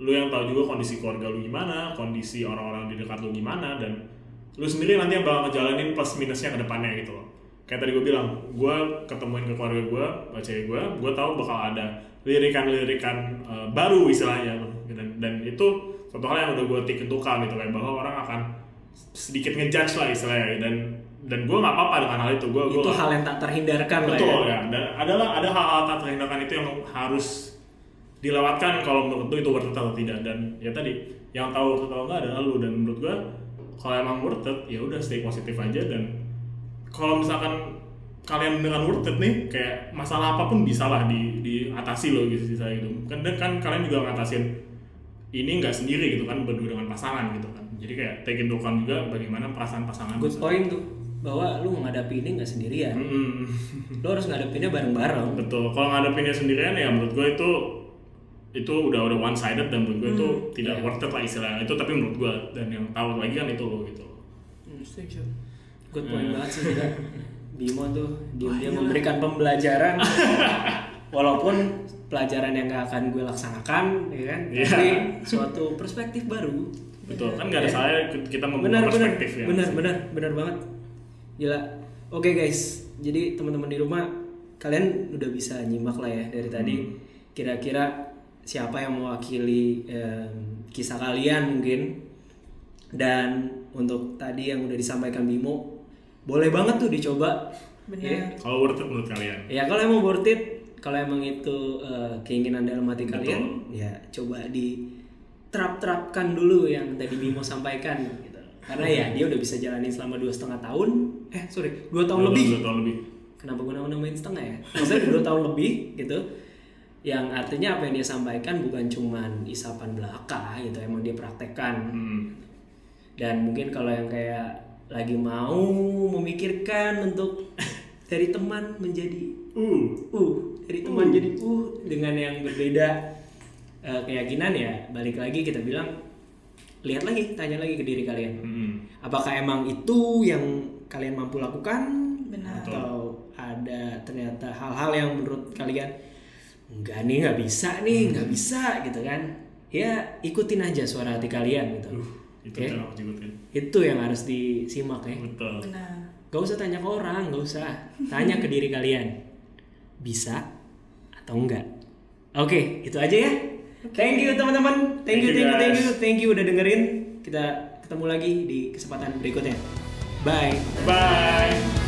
lu yang tahu juga kondisi keluarga lu gimana kondisi orang-orang di dekat lu gimana. Dan lu sendiri nanti yang bakal ngejalanin plus minusnya ke depannya gitu loh. Kayak tadi gue bilang gue ketemuin ke keluarga gue cewek gue gue tahu bakal ada lirikan-lirikan eh, baru istilahnya. Dan, dan itu suatu hal yang udah gue tiketkan gitu kayak bahwa orang akan sedikit ngejudge lah istilahnya. Dan dan gue nggak apa-apa dengan hal itu. Gue itu hal yang tak terhindarkan lah betul ya. ya. Dan adalah ada hal-hal tak terhindarkan itu yang harus dilewatkan kalau menurut lu itu worth it atau tidak. Dan ya tadi yang tahu worth it atau enggak adalah lu. Dan menurut gua kalau emang worth it ya udah stay positif aja. Dan kalau misalkan kalian dengan worth it nih kayak masalah apa pun bisa lah di diatasi loh gitu sisa itu kan dan kan kalian juga ngatasin ini nggak sendiri gitu kan berdua dengan pasangan gitu kan. Jadi kayak take into account juga bagaimana perasaan pasangan Good point tuh bahwa lu menghadapi ini nggak sendirian. Mm-mm. Lu harus ngadepinnya bareng-bareng. Betul. Kalau ngadepinnya sendirian ya menurut gue itu itu udah udah one sided dan menurut gue itu tidak iya. worth it lah istilahnya itu tapi menurut gue dan yang tahu lagi kan itu lo gitu. Hmm, setuju. Good point banget sih juga. Bimo tuh dia dia iyalah. memberikan pembelajaran walaupun pelajaran yang gak akan gue laksanakan ya kan Iya. tapi suatu perspektif baru Betul. Kan nggak ada Iya. salahnya kita membuka benar benar perspektif ya. benar benar benar banget gila oke guys jadi teman-teman di rumah kalian udah bisa nyimak lah ya dari tadi Hmm. kira-kira siapa yang mewakili em, kisah kalian mungkin dan untuk tadi yang udah disampaikan Bimo boleh banget tuh dicoba Benar. Ya. Kalau worth it menurut kalian? Ya kalau emang worth it, kalau emang itu eh, keinginan dalam hati Betul. kalian, ya coba diterap-terapkan dulu yang tadi Bimo sampaikan. Karena ya dia udah bisa jalanin selama dua setengah tahun, eh sorry dua tahun Dua- lebih. Dua tahun lebih. Kenapa gue namain setengah ya? Maksudnya dua tahun lebih gitu. Yang artinya apa yang dia sampaikan bukan cuman isapan belaka gitu, emang dia praktekkan Hmm. dan mungkin kalau yang kayak lagi mau memikirkan untuk dari teman menjadi Uh. uh dari teman jadi uh dengan yang berbeda eh, keyakinan ya balik lagi kita bilang lihat lagi tanya lagi ke diri kalian Hmm. apakah emang itu yang kalian mampu lakukan Benar. atau ada ternyata hal-hal yang menurut kalian enggak nih nggak bisa nih nggak bisa gitu kan ya ikutin aja suara hati kalian gitu. Uh, itu Oke. yang aku ikutin. Itu yang harus disimak ya. Betul. Benar. Gak usah tanya ke orang, gak usah. Tanya ke diri kalian. Bisa atau enggak? Oke, itu aja ya. Thank you teman-teman. Thank you, Thank you, thank you, thank you, guys. thank you udah dengerin. Kita ketemu lagi di kesempatan berikutnya. Bye. Bye.